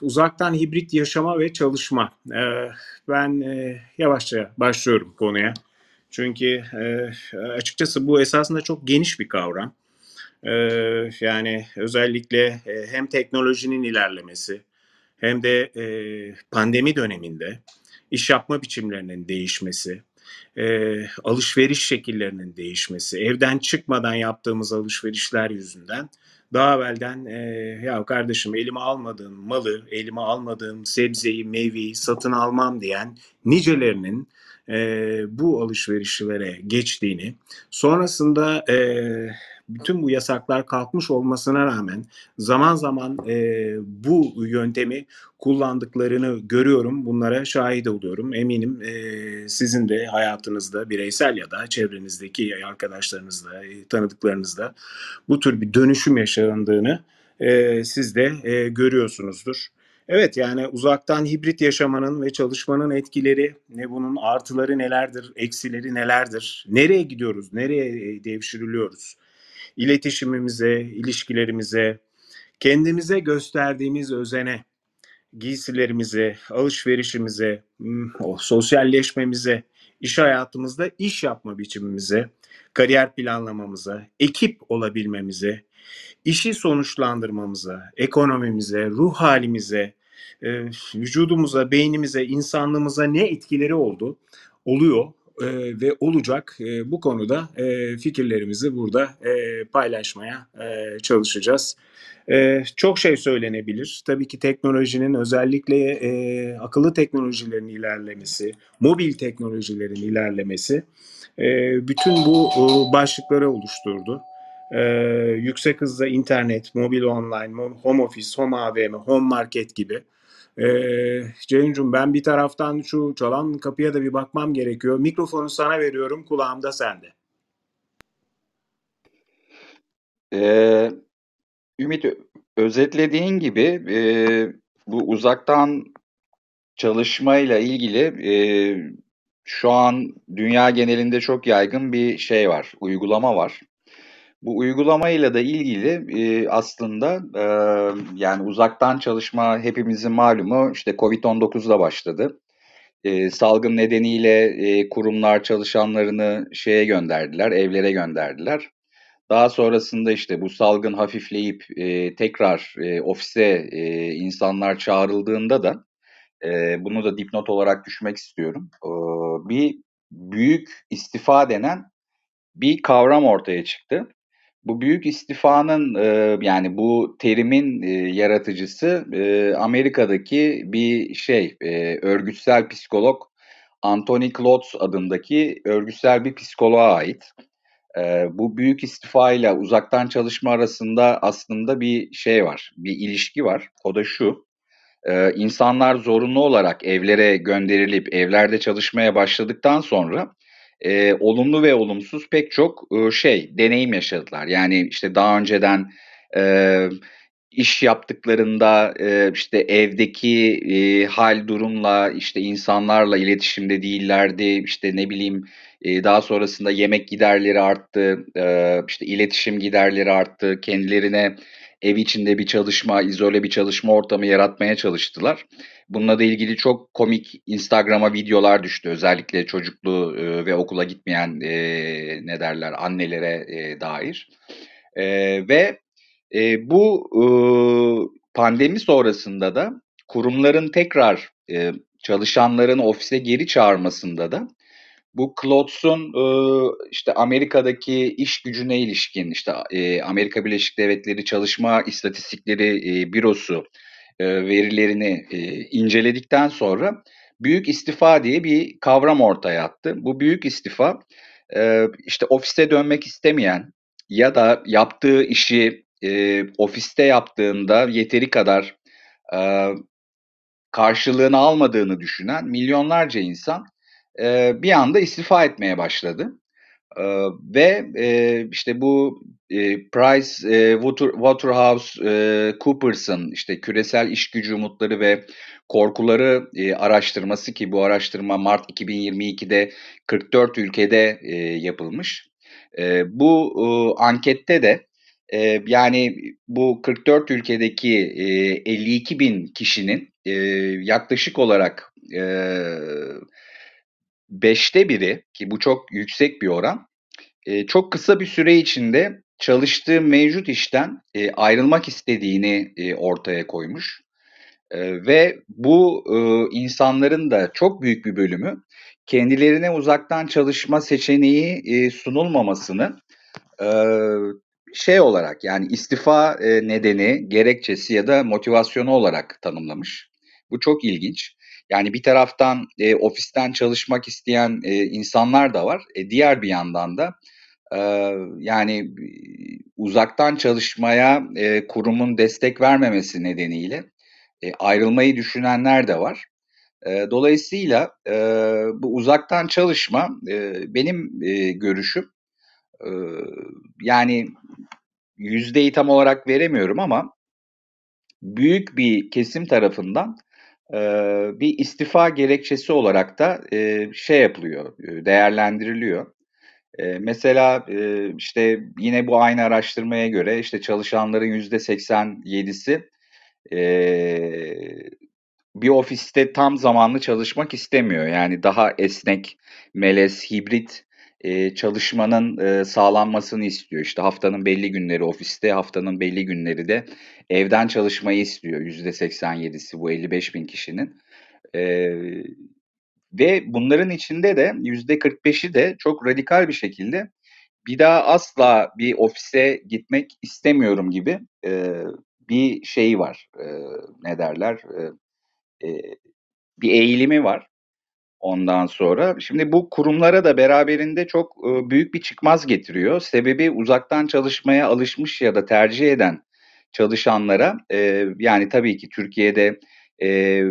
Uzaktan hibrit yaşama ve çalışma. Ee, ben e, yavaşça başlıyorum konuya. Çünkü e, açıkçası bu esasında çok geniş bir kavram. Ee, yani özellikle e, hem teknolojinin ilerlemesi hem de pandemi döneminde iş yapma biçimlerinin değişmesi, alışveriş şekillerinin değişmesi, evden çıkmadan yaptığımız alışverişler yüzünden daha evvelden e, ya kardeşim elime almadığım malı, elime almadığım sebzeyi, meyveyi satın almam diyen nicelerinin e, bu alışverişlere geçtiğini, sonrasında e, bütün bu yasaklar kalkmış olmasına rağmen zaman zaman e, bu yöntemi kullandıklarını görüyorum. Bunlara şahit oluyorum. Eminim e, sizin de hayatınızda bireysel ya da çevrenizdeki arkadaşlarınızda, e, tanıdıklarınızda bu tür bir dönüşüm yaşandığını e, siz de e, görüyorsunuzdur. Evet yani uzaktan hibrit yaşamanın ve çalışmanın etkileri ne bunun artıları nelerdir, eksileri nelerdir? Nereye gidiyoruz? Nereye devşiriliyoruz? İletişimimize, ilişkilerimize, kendimize gösterdiğimiz özene, giysilerimize, alışverişimize, hmm, o sosyalleşmemize, iş hayatımızda iş yapma biçimimize, kariyer planlamamıza, ekip olabilmemize, işi sonuçlandırmamıza, ekonomimize, ruh halimize, e, vücudumuza, beynimize, insanlığımıza ne etkileri oldu, oluyor e, ve olacak. E, bu konuda e, fikirlerimizi burada e, paylaşmaya e, çalışacağız. E, çok şey söylenebilir. Tabii ki teknolojinin özellikle e, akıllı teknolojilerin ilerlemesi, mobil teknolojilerin ilerlemesi e, bütün bu e, başlıkları oluşturdu. Ee, yüksek hızda internet, mobil online, home office, home AVM, home market gibi ee, ben bir taraftan şu çalan kapıya da bir bakmam gerekiyor. Mikrofonu sana veriyorum, kulağımda sende. Ee, Ümit özetlediğin gibi e, bu uzaktan çalışmayla ilgili e, şu an dünya genelinde çok yaygın bir şey var, uygulama var. Bu uygulamayla da ilgili e, aslında e, yani uzaktan çalışma hepimizin malumu işte Covid-19'da başladı. E, salgın nedeniyle e, kurumlar çalışanlarını şeye gönderdiler, evlere gönderdiler. Daha sonrasında işte bu salgın hafifleyip e, tekrar e, ofise e, insanlar çağrıldığında da e, bunu da dipnot olarak düşmek istiyorum. E, bir büyük istifa denen bir kavram ortaya çıktı. Bu büyük istifanın e, yani bu terimin e, yaratıcısı e, Amerika'daki bir şey örgütsel psikolog Anthony Klotz adındaki örgütsel bir psikoloğa ait. Bu büyük istifa ile uzaktan çalışma arasında aslında bir şey var, bir ilişki var. O da şu, e, insanlar zorunlu olarak evlere gönderilip evlerde çalışmaya başladıktan sonra e, olumlu ve olumsuz pek çok e, şey deneyim yaşadılar. Yani işte daha önceden e, iş yaptıklarında e, işte evdeki e, hal durumla işte insanlarla iletişimde değillerdi. İşte ne bileyim e, daha sonrasında yemek giderleri arttı, e, işte iletişim giderleri arttı. Kendilerine ev içinde bir çalışma, izole bir çalışma ortamı yaratmaya çalıştılar. Bununla da ilgili çok komik Instagram'a videolar düştü. Özellikle çocuklu e, ve okula gitmeyen e, ne derler annelere e, dair. Ve bu pandemi sonrasında da kurumların tekrar çalışanların ofise geri çağırmasında da bu Klotz'un işte Amerika'daki iş gücüne ilişkin işte Amerika Birleşik Devletleri Çalışma İstatistikleri Bürosu verilerini inceledikten sonra büyük istifa diye bir kavram ortaya attı. Bu büyük istifa işte ofiste dönmek istemeyen ya da yaptığı işi ofiste yaptığında yeteri kadar karşılığını almadığını düşünen milyonlarca insan e, bir anda istifa etmeye başladı. E, ve e, işte bu e, Price e, Water, Waterhouse e, Coopers'ın işte küresel iş gücü umutları ve korkuları e, araştırması ki bu araştırma Mart 2022'de 44 ülkede e, yapılmış. E, bu e, ankette de E, yani bu 44 ülkedeki e, 52 bin kişinin e, yaklaşık olarak e, beşte biri ki bu çok yüksek bir oran e, çok kısa bir süre içinde çalıştığı mevcut işten e, ayrılmak istediğini e, ortaya koymuş. E, ve bu e, insanların da çok büyük bir bölümü kendilerine uzaktan çalışma seçeneği e, sunulmamasını e, şey olarak yani istifa e, nedeni, gerekçesi ya da motivasyonu olarak tanımlamış. Bu çok ilginç. Yani bir taraftan e, ofisten çalışmak isteyen e, insanlar da var. E, diğer bir yandan da e, yani uzaktan çalışmaya e, kurumun destek vermemesi nedeniyle e, ayrılmayı düşünenler de var. E, dolayısıyla e, bu uzaktan çalışma e, benim e, görüşüm e, yani yüzdeyi tam olarak veremiyorum ama büyük bir kesim tarafından e, bir istifa gerekçesi olarak da e, şey yapılıyor, değerlendiriliyor. E, mesela e, işte yine bu aynı araştırmaya göre işte çalışanların yüzde 87'si e, bir ofiste tam zamanlı çalışmak istemiyor. Yani daha esnek, melez, hibrit e, çalışmanın e, sağlanmasını istiyor. İşte haftanın belli günleri ofiste, haftanın belli günleri de evden çalışmayı istiyor. Yüzde 87'si bu 55 bin kişinin. E, ve bunların içinde de yüzde 45'i de çok radikal bir şekilde bir daha asla bir ofise gitmek istemiyorum gibi e, bir şey var. E, ne derler? E, e, bir eğilimi var. Ondan sonra şimdi bu kurumlara da beraberinde çok büyük bir çıkmaz getiriyor. Sebebi uzaktan çalışmaya alışmış ya da tercih eden çalışanlara yani tabii ki Türkiye'de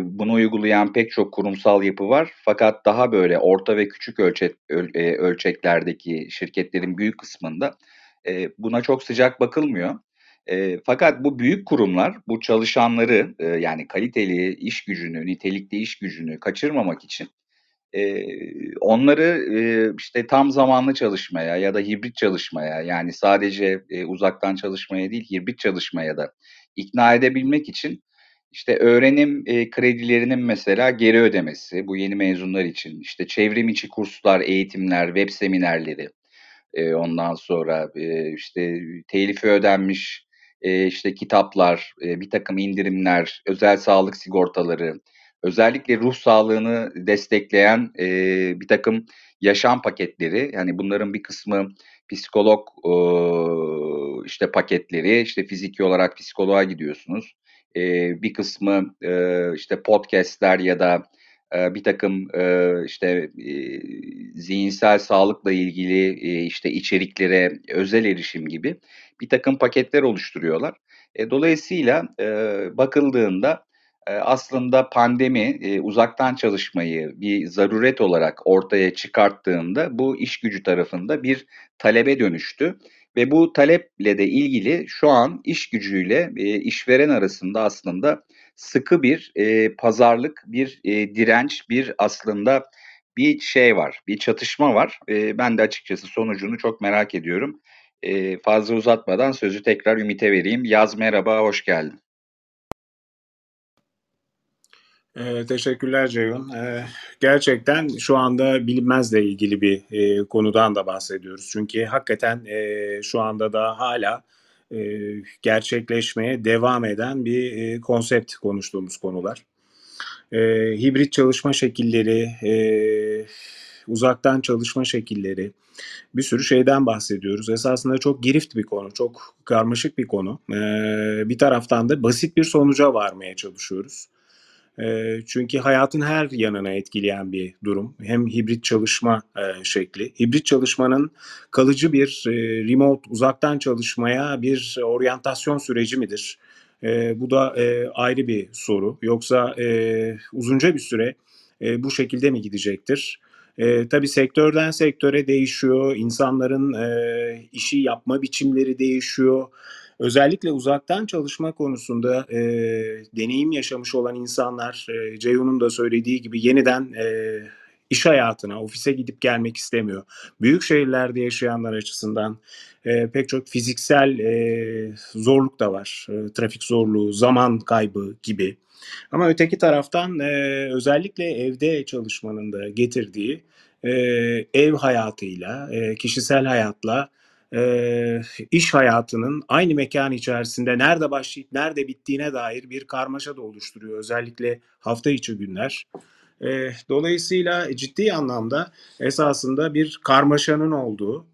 bunu uygulayan pek çok kurumsal yapı var. Fakat daha böyle orta ve küçük ölçek, öl, ölçeklerdeki şirketlerin büyük kısmında buna çok sıcak bakılmıyor. Fakat bu büyük kurumlar bu çalışanları yani kaliteli iş gücünü, nitelikli iş gücünü kaçırmamak için e, onları e, işte tam zamanlı çalışmaya ya da hibrit çalışmaya yani sadece e, uzaktan çalışmaya değil hibrit çalışmaya da ikna edebilmek için işte öğrenim e, kredilerinin mesela geri ödemesi bu yeni mezunlar için işte çevrim içi kurslar, eğitimler, web seminerleri e, ondan sonra e, işte telifi ödenmiş e, işte kitaplar, e, bir takım indirimler, özel sağlık sigortaları, özellikle ruh sağlığını destekleyen e, bir takım yaşam paketleri, yani bunların bir kısmı psikolog e, işte paketleri, işte fiziki olarak psikoloğa gidiyorsunuz. E, bir kısmı e, işte podcastler ya da e, bir takım e, işte e, zihinsel sağlıkla ilgili e, işte içeriklere özel erişim gibi bir takım paketler oluşturuyorlar. E, dolayısıyla e, bakıldığında aslında pandemi e, uzaktan çalışmayı bir zaruret olarak ortaya çıkarttığında bu iş gücü tarafında bir talebe dönüştü. Ve bu taleple de ilgili şu an iş gücüyle e, işveren arasında aslında sıkı bir e, pazarlık, bir direnç, bir aslında bir şey var, bir çatışma var. Ben de açıkçası sonucunu çok merak ediyorum. Fazla uzatmadan sözü tekrar Ümit'e vereyim. Yaz merhaba, hoş geldin. Ee, teşekkürler Ceyhun. Ee, gerçekten şu anda bilinmezle ilgili bir e, konudan da bahsediyoruz. Çünkü hakikaten e, şu anda da hala e, gerçekleşmeye devam eden bir e, konsept konuştuğumuz konular. E, hibrit çalışma şekilleri, e, uzaktan çalışma şekilleri, bir sürü şeyden bahsediyoruz. Esasında çok girift bir konu, çok karmaşık bir konu. E, bir taraftan da basit bir sonuca varmaya çalışıyoruz. Çünkü hayatın her yanına etkileyen bir durum. Hem hibrit çalışma şekli. Hibrit çalışmanın kalıcı bir remote, uzaktan çalışmaya bir oryantasyon süreci midir? Bu da ayrı bir soru. Yoksa uzunca bir süre bu şekilde mi gidecektir? E, tabii sektörden sektöre değişiyor, insanların e, işi yapma biçimleri değişiyor. Özellikle uzaktan çalışma konusunda e, deneyim yaşamış olan insanlar, e, Ceyhun'un da söylediği gibi yeniden e, iş hayatına, ofise gidip gelmek istemiyor. Büyük şehirlerde yaşayanlar açısından e, pek çok fiziksel e, zorluk da var. E, trafik zorluğu, zaman kaybı gibi. Ama öteki taraftan e, özellikle evde çalışmanın da getirdiği e, ev hayatıyla, e, kişisel hayatla e, iş hayatının aynı mekan içerisinde nerede başlayıp nerede bittiğine dair bir karmaşa da oluşturuyor. Özellikle hafta içi günler. E, dolayısıyla ciddi anlamda esasında bir karmaşanın olduğu,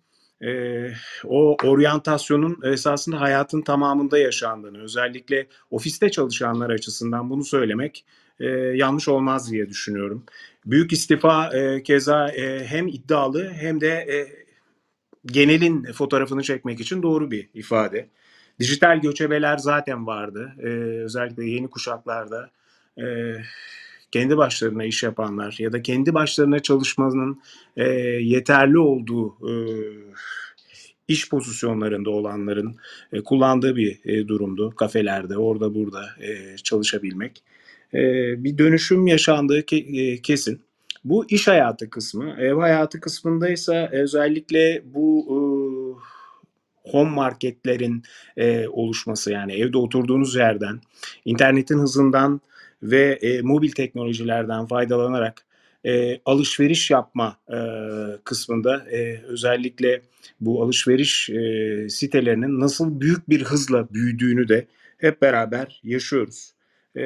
e, o oryantasyonun esasında hayatın tamamında yaşandığını, özellikle ofiste çalışanlar açısından bunu söylemek e, yanlış olmaz diye düşünüyorum. Büyük istifa e, keza e, hem iddialı hem de e, genelin fotoğrafını çekmek için doğru bir ifade. Dijital göçebeler zaten vardı. E, özellikle yeni kuşaklarda e, kendi başlarına iş yapanlar ya da kendi başlarına çalışmanın e, yeterli olduğu e, iş pozisyonlarında olanların e, kullandığı bir e, durumdu. Kafelerde, orada burada e, çalışabilmek. E, bir dönüşüm yaşandığı ke- e, kesin. Bu iş hayatı kısmı. Ev hayatı kısmında ise özellikle bu e, home marketlerin e, oluşması yani evde oturduğunuz yerden internetin hızından ve e, mobil teknolojilerden faydalanarak e, alışveriş yapma e, kısmında e, özellikle bu alışveriş e, sitelerinin nasıl büyük bir hızla büyüdüğünü de hep beraber yaşıyoruz. E,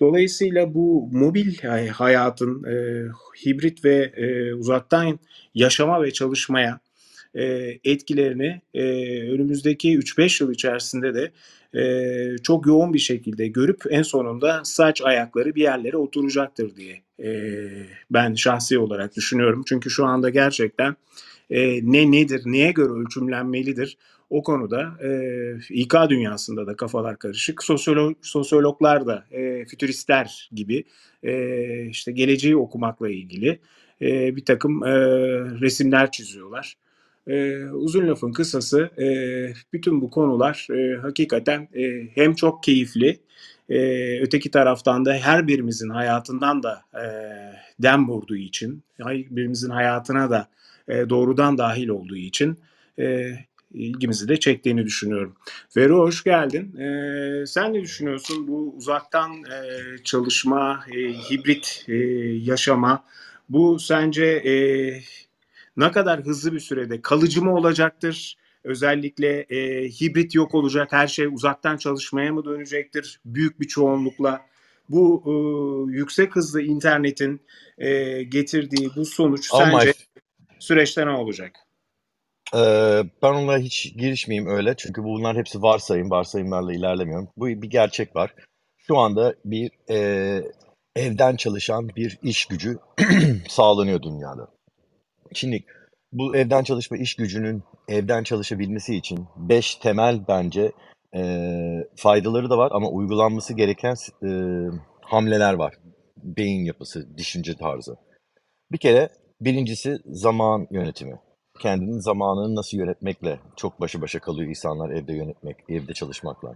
dolayısıyla bu mobil hayatın e, hibrit ve e, uzaktan yaşama ve çalışmaya e, etkilerini e, önümüzdeki 3-5 yıl içerisinde de e, çok yoğun bir şekilde görüp en sonunda saç ayakları bir yerlere oturacaktır diye e, ben şahsi olarak düşünüyorum. Çünkü şu anda gerçekten e, ne nedir, neye göre ölçümlenmelidir o konuda e, İK dünyasında da kafalar karışık. Sosyolog, sosyologlar da e, fütüristler gibi e, işte geleceği okumakla ilgili e, bir takım e, resimler çiziyorlar. E, uzun lafın kısası e, bütün bu konular e, hakikaten e, hem çok keyifli e, öteki taraftan da her birimizin hayatından da e, dem vurduğu için her birimizin hayatına da e, doğrudan dahil olduğu için e, ilgimizi de çektiğini düşünüyorum. Vero hoş geldin. E, sen ne düşünüyorsun bu uzaktan e, çalışma, e, hibrit e, yaşama bu sence e, ne kadar hızlı bir sürede kalıcı mı olacaktır? Özellikle e, hibrit yok olacak, her şey uzaktan çalışmaya mı dönecektir büyük bir çoğunlukla? Bu e, yüksek hızlı internetin e, getirdiği bu sonuç Oh sence süreçte ne olacak? Ben ona hiç girişmeyeyim öyle. Çünkü bunlar hepsi varsayım. Varsayımlarla ilerlemiyorum. Bu bir gerçek var. Şu anda bir e, evden çalışan bir iş gücü sağlanıyor dünyada. Şimdi bu evden çalışma iş gücünün evden çalışabilmesi için beş temel bence e, faydaları da var ama uygulanması gereken e, hamleler var. Beyin yapısı, düşünce tarzı. Bir kere birincisi zaman yönetimi. Kendinin zamanını nasıl yönetmekle çok başı başa kalıyor insanlar evde yönetmek, evde çalışmakla.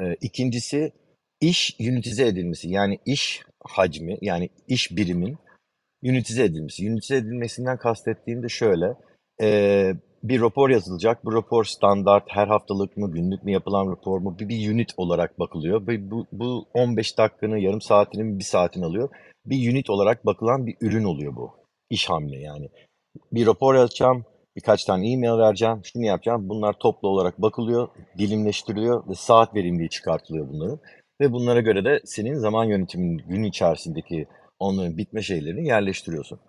Ee, ikincisi iş ünitize edilmesi. Yani iş hacmi, yani iş birimin ünitize edilmesi. Ünitize edilmesinden kastettiğim de şöyle. Ee, bir rapor yazılacak. Bu rapor standart, her haftalık mı, günlük mü yapılan rapor mu? Bir, bir unit olarak bakılıyor. Bu, bu, bu 15 dakikanı, yarım saatini bir saatini alıyor. Bir unit olarak bakılan bir ürün oluyor bu. İş hamle yani. Bir rapor yazacağım, birkaç tane e-mail vereceğim, şunu yapacağım. Bunlar toplu olarak bakılıyor, dilimleştiriliyor ve saat verimliliği çıkartılıyor bunların. Ve bunlara göre de senin zaman yönetiminin gün içerisindeki onların bitme şeylerini yerleştiriyorsun.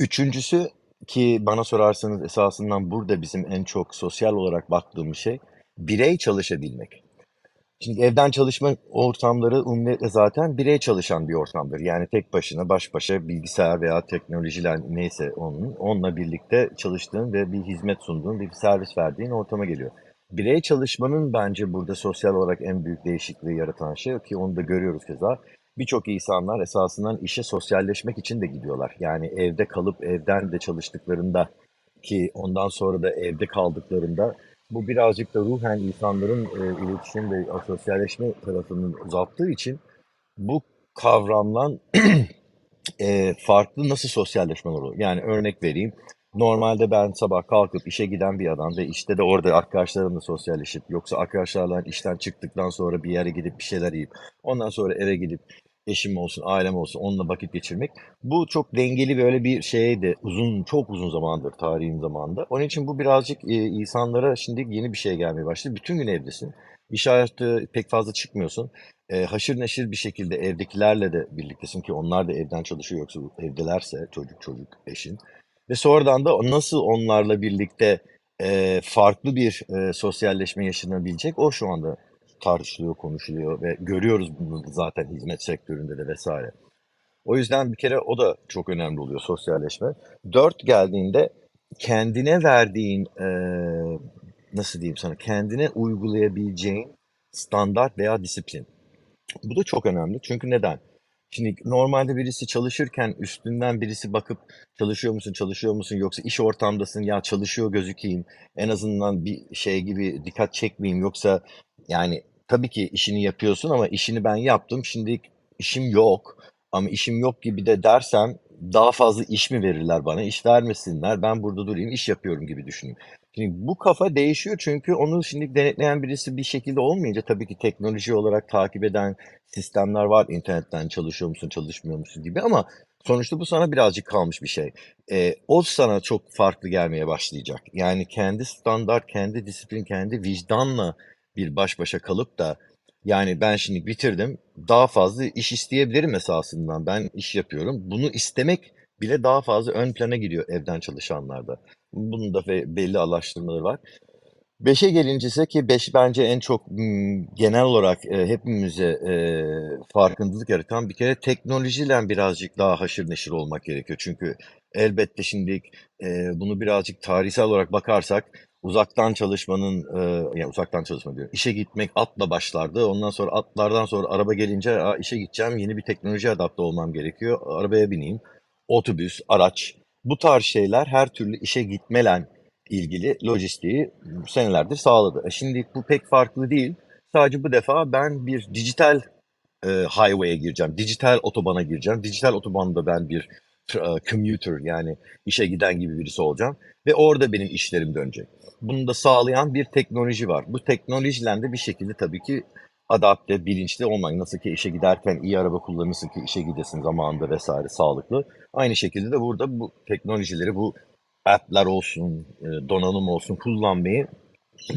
Üçüncüsü ki bana sorarsanız esasından burada bizim en çok sosyal olarak baktığımız şey birey çalışabilmek. Şimdi evden çalışma ortamları umumiyetle zaten birey çalışan bir ortamdır. Yani tek başına baş başa bilgisayar veya teknolojiler neyse onun onunla birlikte çalıştığın ve bir hizmet sunduğun, bir servis verdiğin ortama geliyor. Birey çalışmanın bence burada sosyal olarak en büyük değişikliği yaratan şey ki onu da görüyoruz keza. Birçok insanlar esasından işe sosyalleşmek için de gidiyorlar. Yani evde kalıp evden de çalıştıklarında ki ondan sonra da evde kaldıklarında bu birazcık da ruhen insanların e, iletişim ve sosyalleşme tarafının uzattığı için bu kavramdan eee, farklı nasıl sosyalleşmeler oluyor? Yani örnek vereyim. Normalde ben sabah kalkıp işe giden bir adam ve işte de orada arkadaşlarımla sosyalleşip yoksa arkadaşlarla işten çıktıktan sonra bir yere gidip bir şeyler yiyip ondan sonra eve gidip eşim olsun, ailem olsun onunla vakit geçirmek. Bu çok dengeli böyle bir şeydi. Uzun, çok uzun zamandır tarihin zamanında. Onun için bu birazcık e, insanlara şimdi yeni bir şey gelmeye başladı. Bütün gün evdesin. İş hayatı pek fazla çıkmıyorsun. E, haşır neşir bir şekilde evdekilerle de birliktesin ki onlar da evden çalışıyor yoksa evdelerse çocuk çocuk eşin. Ve sonradan da nasıl onlarla birlikte e, farklı bir e, sosyalleşme yaşanabilecek o şu anda tartışılıyor, konuşuluyor ve görüyoruz bunu zaten hizmet sektöründe de vesaire. O yüzden bir kere o da çok önemli oluyor sosyalleşme. Dört geldiğinde kendine verdiğin e, nasıl diyeyim sana kendine uygulayabileceğin standart veya disiplin. Bu da çok önemli. Çünkü neden? Şimdi normalde birisi çalışırken üstünden birisi bakıp çalışıyor musun, çalışıyor musun yoksa iş ortamdasın ya çalışıyor gözükeyim en azından bir şey gibi dikkat çekmeyeyim yoksa yani tabii ki işini yapıyorsun ama işini ben yaptım şimdi işim yok ama işim yok gibi de dersem daha fazla iş mi verirler bana iş vermesinler ben burada durayım iş yapıyorum gibi düşüneyim. Şimdi bu kafa değişiyor çünkü onu şimdi denetleyen birisi bir şekilde olmayınca tabii ki teknoloji olarak takip eden sistemler var. İnternetten çalışıyor musun, çalışmıyor musun gibi ama sonuçta bu sana birazcık kalmış bir şey. Ee, o sana çok farklı gelmeye başlayacak. Yani kendi standart, kendi disiplin, kendi vicdanla bir baş başa kalıp da yani ben şimdi bitirdim daha fazla iş isteyebilirim esasından. Ben iş yapıyorum. Bunu istemek bile daha fazla ön plana giriyor evden çalışanlarda. Bunun da belli araştırmaları var. Beşe gelince ise ki beş bence en çok mm, genel olarak e, hepimize e, farkındalık yaratan bir kere teknolojiyle birazcık daha haşır neşir olmak gerekiyor. Çünkü elbette şimdi e, bunu birazcık tarihsel olarak bakarsak uzaktan çalışmanın e, yani uzaktan çalışma diyorum. işe gitmek atla başlardı. Ondan sonra atlardan sonra araba gelince Aa, işe gideceğim yeni bir teknoloji adapte olmam gerekiyor. Arabaya bineyim. Otobüs, araç bu tarz şeyler her türlü işe gitmelen ilgili lojistiği senelerdir sağladı. E şimdi bu pek farklı değil. Sadece bu defa ben bir dijital e, highway'e gireceğim. Dijital otobana gireceğim. Dijital otobanda ben bir commuter yani işe giden gibi birisi olacağım. Ve orada benim işlerim dönecek. Bunu da sağlayan bir teknoloji var. Bu teknolojiyle de bir şekilde tabii ki adapte, bilinçli olmak. Nasıl ki işe giderken iyi araba kullanırsın ki işe gidesin zamanında vesaire sağlıklı. Aynı şekilde de burada bu teknolojileri, bu app'ler olsun, donanım olsun kullanmayı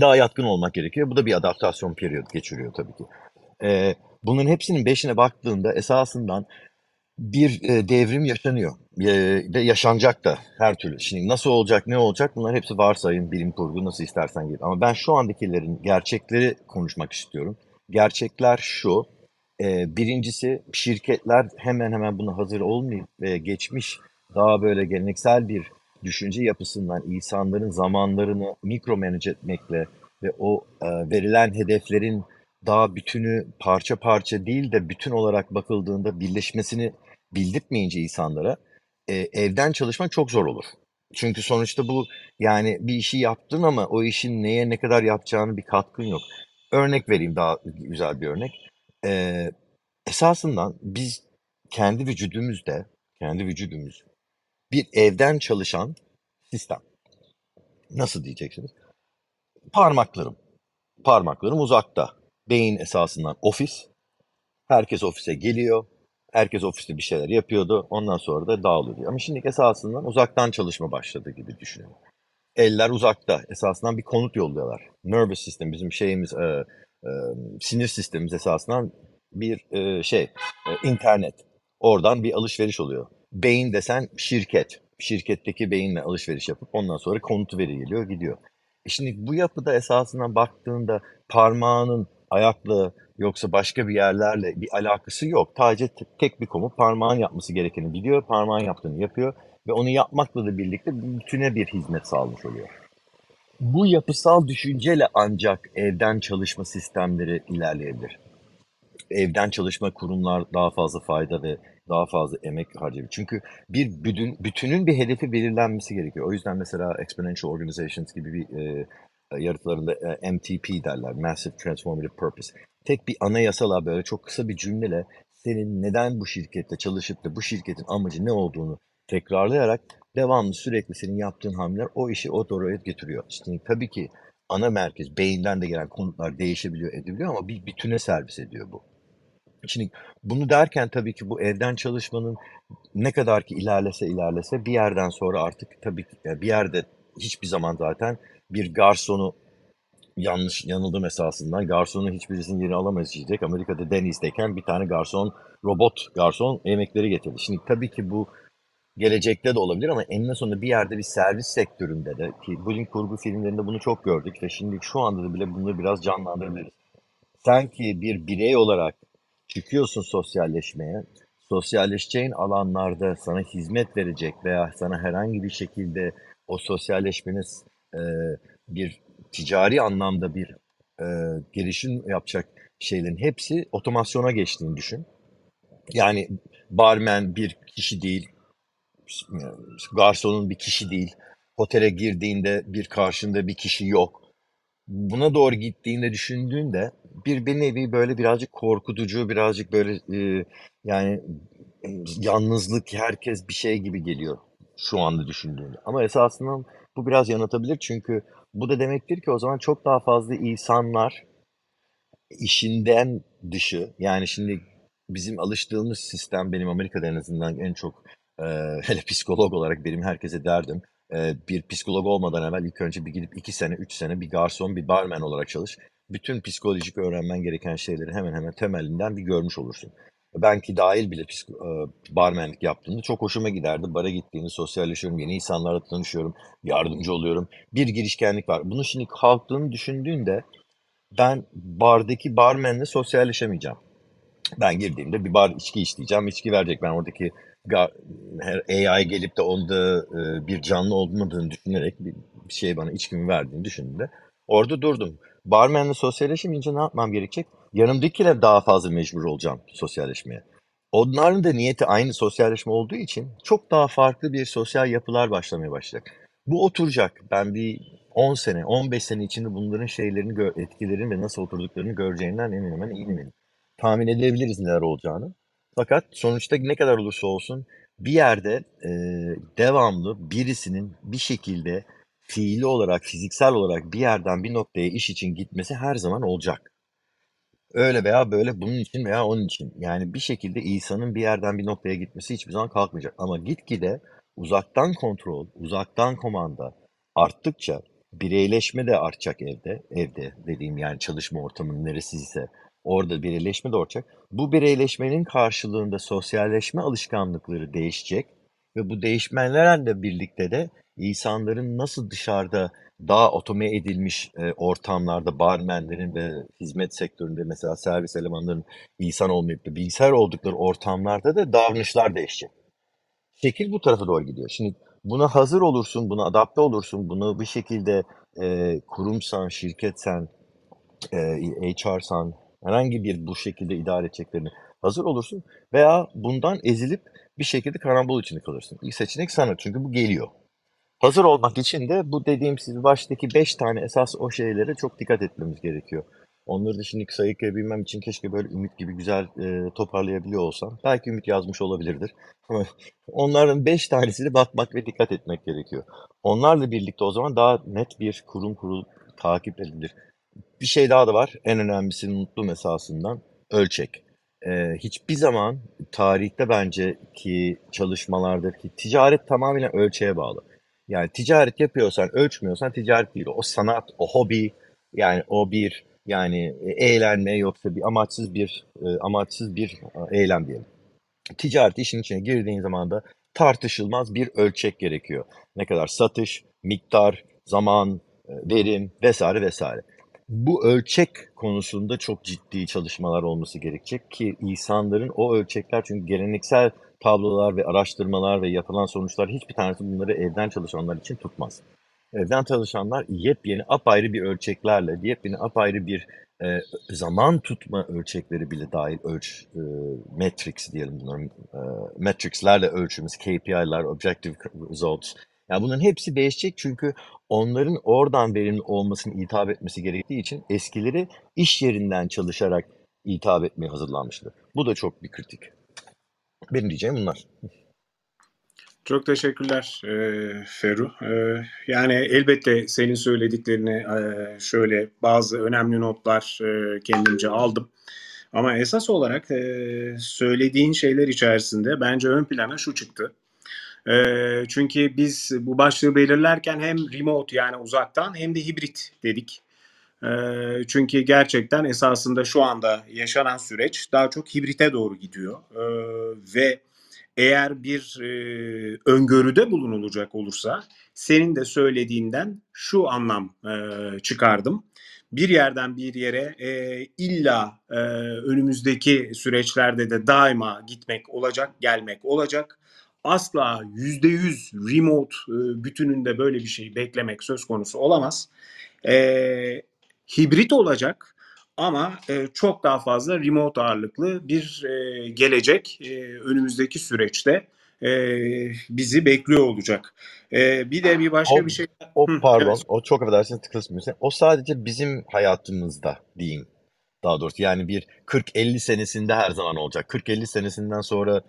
daha yatkın olmak gerekiyor. Bu da bir adaptasyon periyodu geçiriyor tabii ki. E, bunun hepsinin beşine baktığında esasından bir e, devrim yaşanıyor e, yaşanacak da her türlü. Şimdi nasıl olacak, ne olacak bunlar hepsi varsayım, bilim kurgu nasıl istersen git. Ama ben şu andakilerin gerçekleri konuşmak istiyorum. Gerçekler şu, e, birincisi şirketler hemen hemen buna hazır olmayıp ve geçmiş daha böyle geleneksel bir düşünce yapısından insanların zamanlarını mikro manage etmekle ve o e, verilen hedeflerin daha bütünü parça parça değil de bütün olarak bakıldığında birleşmesini bildirtmeyince insanlara e, evden çalışmak çok zor olur. Çünkü sonuçta bu yani bir işi yaptın ama o işin neye ne kadar yapacağını bir katkın yok. Örnek vereyim daha güzel bir örnek. E, esasından biz kendi vücudumuzda, kendi vücudumuz bir evden çalışan sistem. Nasıl diyeceksiniz? Parmaklarım. Parmaklarım uzakta. Beyin esasından ofis. Herkes ofise geliyor. Herkes ofiste bir şeyler yapıyordu. Ondan sonra da dağılıyordu. Ama şimdi esasından uzaktan çalışma başladı gibi düşünün. Eller uzakta. Esasından bir konut yolluyorlar. Nervous system bizim şeyimiz, e, e, sinir sistemimiz esasından bir e, şey, e, internet. Oradan bir alışveriş oluyor. Beyin desen şirket. Şirketteki beyinle alışveriş yapıp ondan sonra konutu veri geliyor gidiyor. E şimdi bu yapıda esasına baktığında parmağının ayakla yoksa başka bir yerlerle bir alakası yok. Sadece tek bir komut parmağın yapması gerekeni biliyor, parmağın yaptığını yapıyor ve onu yapmakla da birlikte bütüne bir hizmet sağlamış oluyor. Bu yapısal düşünceyle ancak evden çalışma sistemleri ilerleyebilir. Evden çalışma kurumlar daha fazla fayda ve daha fazla emek harcayabilir. Çünkü bir bütün, bütünün bir hedefi belirlenmesi gerekiyor. O yüzden mesela Exponential Organizations gibi bir e, yaratılarında e, MTP derler. Massive Transformative Purpose. Tek bir anayasala böyle çok kısa bir cümleyle senin neden bu şirkette çalışıp da bu şirketin amacı ne olduğunu tekrarlayarak devamlı sürekli senin yaptığın hamleler o işi o doğruya getiriyor. İşte tabii ki ana merkez, beyinden de gelen konutlar değişebiliyor, edebiliyor ama bir bütüne servis ediyor bu. Şimdi bunu derken tabii ki bu evden çalışmanın ne kadar ki ilerlese ilerlese bir yerden sonra artık tabii ki bir yerde hiçbir zaman zaten bir garsonu yanlış yanıldım esasından garsonun hiçbirisinin yerini alamayız diyecek. Amerika'da Deniz'deyken bir tane garson robot garson yemekleri getirdi. Şimdi tabii ki bu gelecekte de olabilir ama eninde sonunda bir yerde bir servis sektöründe de ki bilim kurgu filmlerinde bunu çok gördük ve şimdi şu anda da bile bunu biraz canlandırabiliriz. Sanki bir birey olarak çıkıyorsun sosyalleşmeye, sosyalleşeceğin alanlarda sana hizmet verecek veya sana herhangi bir şekilde o sosyalleşmeniz e, bir ticari anlamda bir e, gelişim yapacak şeylerin hepsi otomasyona geçtiğini düşün. Yani barmen bir kişi değil, garsonun bir kişi değil, otele girdiğinde bir karşında bir kişi yok. Buna doğru gittiğinde düşündüğünde bir bir nevi böyle birazcık korkutucu, birazcık böyle e, yani yalnızlık, herkes bir şey gibi geliyor şu anda düşündüğünde. Ama esasında bu biraz yanıltabilir çünkü bu da demektir ki o zaman çok daha fazla insanlar işinden dışı yani şimdi bizim alıştığımız sistem benim Amerika'da en azından en çok e, hele psikolog olarak benim herkese derdim e, bir psikolog olmadan evvel ilk önce bir gidip iki sene üç sene bir garson bir barmen olarak çalış. Bütün psikolojik öğrenmen gereken şeyleri hemen hemen temelinden bir görmüş olursun. Ben ki dahil bile psiko, e, barmenlik yaptığımda çok hoşuma giderdi. Bara gittiğimde sosyalleşiyorum, yeni insanlarla tanışıyorum, yardımcı oluyorum. Bir girişkenlik var. Bunu şimdi kalktığını düşündüğünde ben bardaki barmenle sosyalleşemeyeceğim. Ben girdiğimde bir bar içki isteyeceğim, içki verecek. Ben oradaki AI gelip de onda e, bir canlı olmadığını düşünerek bir şey bana içkimi verdiğini düşündüğümde orada durdum. Barmenle sosyalleşemeyince ne yapmam gerekecek? Yanımdakiler daha fazla mecbur olacağım sosyalleşmeye. Onların da niyeti aynı sosyalleşme olduğu için çok daha farklı bir sosyal yapılar başlamaya başlayacak. Bu oturacak. Ben bir 10 sene, 15 sene içinde bunların şeylerini, etkilerini ve nasıl oturduklarını göreceğinden emin hemen eminim. Tahmin edebiliriz neler olacağını. Fakat sonuçta ne kadar olursa olsun bir yerde e, devamlı birisinin bir şekilde fiili olarak, fiziksel olarak bir yerden bir noktaya iş için gitmesi her zaman olacak. Öyle veya böyle bunun için veya onun için. Yani bir şekilde insanın bir yerden bir noktaya gitmesi hiçbir zaman kalkmayacak. Ama gitgide uzaktan kontrol, uzaktan komanda arttıkça bireyleşme de artacak evde. Evde dediğim yani çalışma ortamının neresiyse orada bireyleşme de artacak. Bu bireyleşmenin karşılığında sosyalleşme alışkanlıkları değişecek ve bu değişmelerle birlikte de insanların nasıl dışarıda daha otome edilmiş e, ortamlarda barmenlerin ve hizmet sektöründe mesela servis elemanlarının insan olmayıp da bilgisayar oldukları ortamlarda da davranışlar değişecek. Şekil bu tarafa doğru gidiyor. Şimdi buna hazır olursun, buna adapte olursun, bunu bir şekilde e, kurumsan, şirketsen, e, HR'san, herhangi bir bu şekilde idare edeceklerini hazır olursun veya bundan ezilip bir şekilde karambol içinde kalırsın. İlk seçenek sana çünkü bu geliyor. Hazır olmak için de bu dediğim siz baştaki 5 tane esas o şeylere çok dikkat etmemiz gerekiyor. Onları da şimdi sayıklayabilmem için keşke böyle Ümit gibi güzel e, toparlayabiliyor olsam. Belki Ümit yazmış olabilirdir. Onların 5 tanesine bakmak ve dikkat etmek gerekiyor. Onlarla birlikte o zaman daha net bir kurum kurul takip edilir. Bir şey daha da var. En önemlisinin mutlu esasından ölçek. Ee, hiçbir zaman tarihte bence ki çalışmalardaki ticaret tamamen ölçeğe bağlı. Yani ticaret yapıyorsan, ölçmüyorsan ticaret değil. O sanat, o hobi, yani o bir yani e, eğlenme yoksa bir amaçsız bir e, amaçsız bir e, eylem diyelim. Ticaret işin içine girdiğin zaman da tartışılmaz bir ölçek gerekiyor. Ne kadar satış, miktar, zaman, verim vesaire vesaire. Bu ölçek konusunda çok ciddi çalışmalar olması gerekecek ki insanların o ölçekler çünkü geleneksel tablolar ve araştırmalar ve yapılan sonuçlar hiçbir tanesi bunları evden çalışanlar için tutmaz. Evden çalışanlar yepyeni apayrı bir ölçeklerle, yepyeni apayrı bir e, zaman tutma ölçekleri bile dahil ölç e, metrics diyelim bunların e, metricslerle ölçümüz, KPI'ler, objective results. Yani bunların hepsi değişecek çünkü onların oradan verimli olmasını hitap etmesi gerektiği için eskileri iş yerinden çalışarak hitap etmeye hazırlanmıştır. Bu da çok bir kritik. Benim diyeceğim bunlar. Çok teşekkürler e, Feru. E, yani elbette senin söylediklerini e, şöyle bazı önemli notlar e, kendimce aldım. Ama esas olarak e, söylediğin şeyler içerisinde bence ön plana şu çıktı. E, çünkü biz bu başlığı belirlerken hem remote yani uzaktan hem de hibrit dedik. E, çünkü gerçekten esasında şu anda yaşanan süreç daha çok hibrite doğru gidiyor. E, ve eğer bir e, öngörüde bulunulacak olursa senin de söylediğinden şu anlam e, çıkardım. Bir yerden bir yere e, illa e, önümüzdeki süreçlerde de daima gitmek olacak, gelmek olacak. Asla yüzde yüz remote e, bütününde böyle bir şey beklemek söz konusu olamaz. E, hibrit olacak ama e, çok daha fazla remote ağırlıklı bir e, gelecek e, önümüzdeki süreçte e, bizi bekliyor olacak. E, bir de bir başka O, bir şey. o Hı, pardon, evet. o çok affedersiniz tıkılsın. O sadece bizim hayatımızda diyeyim. Daha doğrusu yani bir 40-50 senesinde her zaman olacak. 40-50 senesinden sonra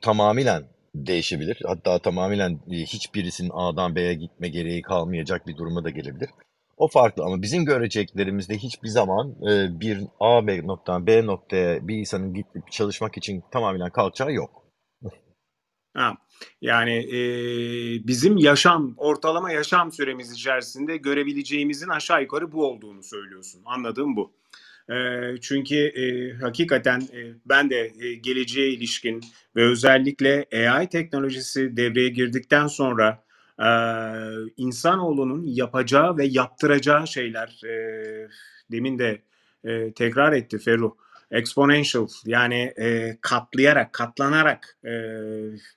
tamamen değişebilir. Hatta tamamen e, hiçbirisinin A'dan B'ye gitme gereği kalmayacak bir duruma da gelebilir. O farklı ama bizim göreceklerimizde hiçbir zaman e, bir A noktadan B noktaya bir insanın gidip çalışmak için tamamen kalkacağı yok. Ha, yani e, bizim yaşam, ortalama yaşam süremiz içerisinde görebileceğimizin aşağı yukarı bu olduğunu söylüyorsun. Anladığım bu. E, çünkü e, hakikaten e, ben de e, geleceğe ilişkin ve özellikle AI teknolojisi devreye girdikten sonra e, insanoğlunun yapacağı ve yaptıracağı şeyler e, demin de e, tekrar etti Ferru exponential yani e, katlayarak, katlanarak e,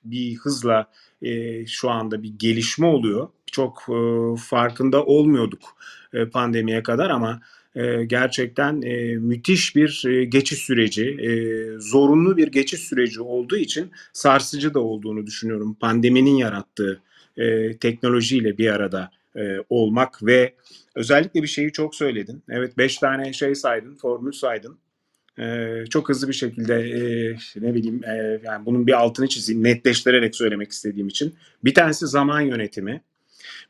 bir hızla e, şu anda bir gelişme oluyor. Çok e, farkında olmuyorduk e, pandemiye kadar ama e, gerçekten e, müthiş bir e, geçiş süreci, e, zorunlu bir geçiş süreci olduğu için sarsıcı da olduğunu düşünüyorum. Pandeminin yarattığı e, teknolojiyle bir arada e, olmak ve özellikle bir şeyi çok söyledin. Evet beş tane şey saydın, formül saydın. Ee, çok hızlı bir şekilde e, ne bileyim e, yani bunun bir altını çizeyim netleştirerek söylemek istediğim için. Bir tanesi zaman yönetimi.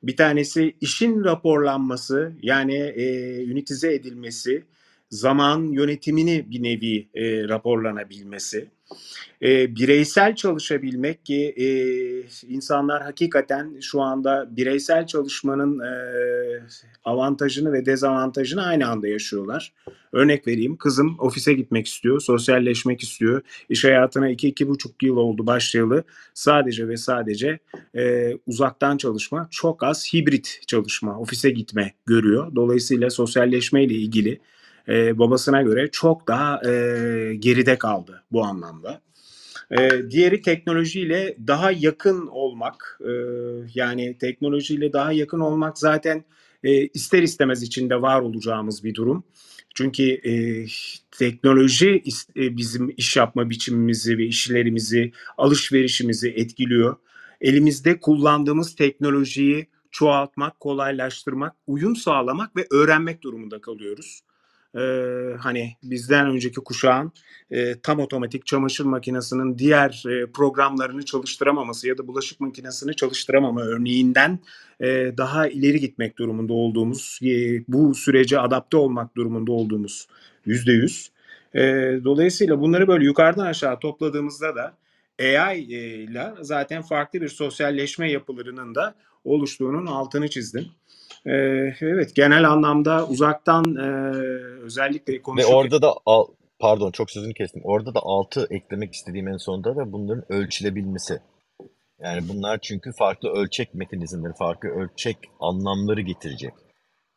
Bir tanesi işin raporlanması yani e, ünitize edilmesi, zaman yönetimini bir nevi e, raporlanabilmesi. E, bireysel çalışabilmek ki e, insanlar hakikaten şu anda bireysel çalışmanın e, avantajını ve dezavantajını aynı anda yaşıyorlar. Örnek vereyim kızım ofise gitmek istiyor, sosyalleşmek istiyor. İş hayatına iki iki buçuk yıl oldu başlayalı. Sadece ve sadece e, uzaktan çalışma, çok az hibrit çalışma, ofise gitme görüyor. Dolayısıyla sosyalleşme ile ilgili e, babasına göre çok daha e, geride kaldı bu anlamda. E, diğeri teknolojiyle daha yakın olmak. E, yani teknolojiyle daha yakın olmak zaten e, ister istemez içinde var olacağımız bir durum. Çünkü e, teknoloji e, bizim iş yapma biçimimizi ve işlerimizi, alışverişimizi etkiliyor. Elimizde kullandığımız teknolojiyi çoğaltmak, kolaylaştırmak, uyum sağlamak ve öğrenmek durumunda kalıyoruz. Ee, hani bizden önceki kuşağın e, tam otomatik çamaşır makinesinin diğer e, programlarını çalıştıramaması ya da bulaşık makinesini çalıştıramama örneğinden e, daha ileri gitmek durumunda olduğumuz, e, bu sürece adapte olmak durumunda olduğumuz yüzde yüz. E, dolayısıyla bunları böyle yukarıdan aşağı topladığımızda da AI ile zaten farklı bir sosyalleşme yapılarının da oluştuğunun altını çizdim. Ee, evet genel anlamda uzaktan e, özellikle Ve konuşurken orada da al, pardon çok sözünü kestim. Orada da altı eklemek istediğim en sonunda da bunların ölçülebilmesi. Yani bunlar çünkü farklı ölçek mekanizmaları, farklı ölçek anlamları getirecek.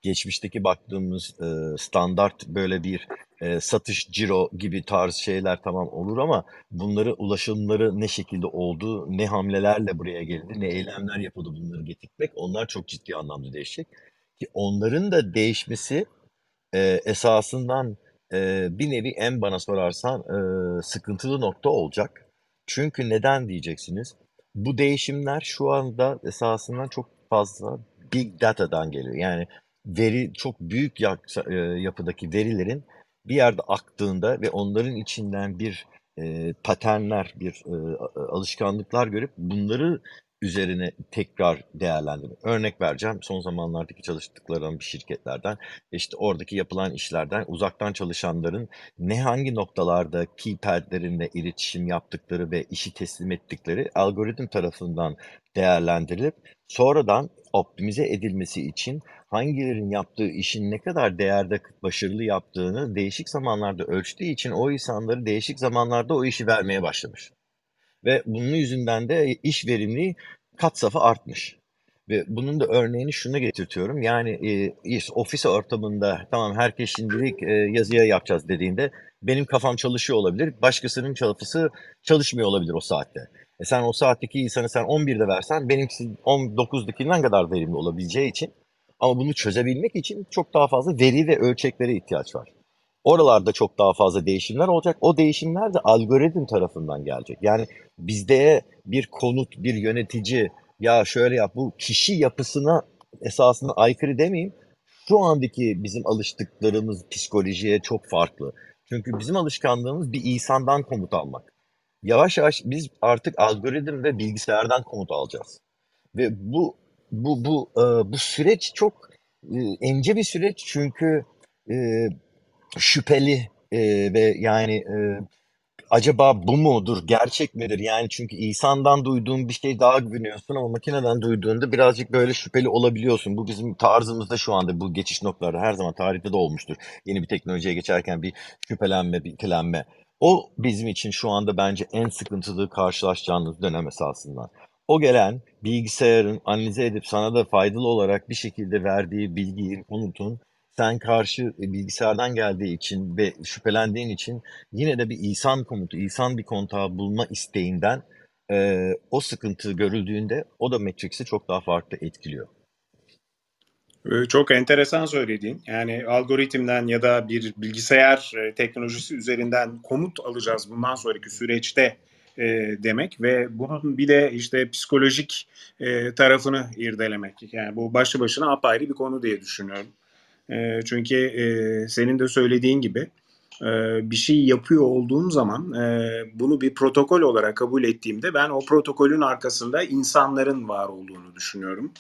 Geçmişteki baktığımız e, standart böyle bir e, satış ciro gibi tarz şeyler tamam olur ama bunları ulaşımları ne şekilde oldu, ne hamlelerle buraya geldi, ne eylemler yapıldı bunları getirmek onlar çok ciddi anlamda değişecek. Ki onların da değişmesi e, esasından e, bir nevi en bana sorarsan e, sıkıntılı nokta olacak. Çünkü neden diyeceksiniz? Bu değişimler şu anda esasından çok fazla big data'dan geliyor. Yani veri çok büyük e, yapıdaki verilerin bir yerde aktığında ve onların içinden bir e, paternler, bir e, alışkanlıklar görüp bunları üzerine tekrar değerlendirmek. Örnek vereceğim. Son zamanlardaki çalıştıklarım bir şirketlerden işte oradaki yapılan işlerden uzaktan çalışanların ne hangi noktalarda keypadlerinle iletişim yaptıkları ve işi teslim ettikleri algoritm tarafından değerlendirilip sonradan optimize edilmesi için hangilerinin yaptığı işin ne kadar değerde başarılı yaptığını değişik zamanlarda ölçtüğü için o insanları değişik zamanlarda o işi vermeye başlamış. Ve bunun yüzünden de iş verimliliği kat safı artmış. Ve bunun da örneğini şuna getirtiyorum. Yani e, ofis ortamında tamam herkes şimdilik e, yazıya yapacağız dediğinde benim kafam çalışıyor olabilir. Başkasının kafası çalışmıyor olabilir o saatte. E sen o saatteki insanı sen 11'de versen benimkisi 19'dakinden kadar verimli olabileceği için ama bunu çözebilmek için çok daha fazla veri ve ölçeklere ihtiyaç var. Oralarda çok daha fazla değişimler olacak. O değişimler de algoritm tarafından gelecek. Yani bizde bir konut, bir yönetici ya şöyle yap bu kişi yapısına esasında aykırı demeyeyim. Şu andaki bizim alıştıklarımız psikolojiye çok farklı. Çünkü bizim alışkanlığımız bir insandan komut almak. Yavaş yavaş biz artık algoritm ve bilgisayardan komut alacağız. Ve bu bu bu e, bu süreç çok e, ence bir süreç çünkü e, şüpheli e, ve yani e, acaba bu mudur, gerçek midir? Yani çünkü insandan duyduğun bir şey daha güveniyorsun ama makineden duyduğunda birazcık böyle şüpheli olabiliyorsun. Bu bizim tarzımızda şu anda bu geçiş noktaları her zaman tarihte de olmuştur. Yeni bir teknolojiye geçerken bir şüphelenme, bir ikilenme. O bizim için şu anda bence en sıkıntılı karşılaşacağımız dönem esasında. O gelen bilgisayarın analize edip sana da faydalı olarak bir şekilde verdiği bilgiyi, konutun sen karşı e, bilgisayardan geldiği için ve şüphelendiğin için yine de bir insan komutu, insan bir kontağı bulma isteğinden e, o sıkıntı görüldüğünde o da Matrix'i çok daha farklı etkiliyor. Ee, çok enteresan söylediğin. Yani algoritmden ya da bir bilgisayar e, teknolojisi üzerinden komut alacağız bundan sonraki süreçte e, demek ve bunun bir de işte psikolojik e, tarafını irdelemek. Yani bu başlı başına apayrı bir konu diye düşünüyorum. E, çünkü e, senin de söylediğin gibi e, bir şey yapıyor olduğum zaman e, bunu bir protokol olarak kabul ettiğimde ben o protokolün arkasında insanların var olduğunu düşünüyorum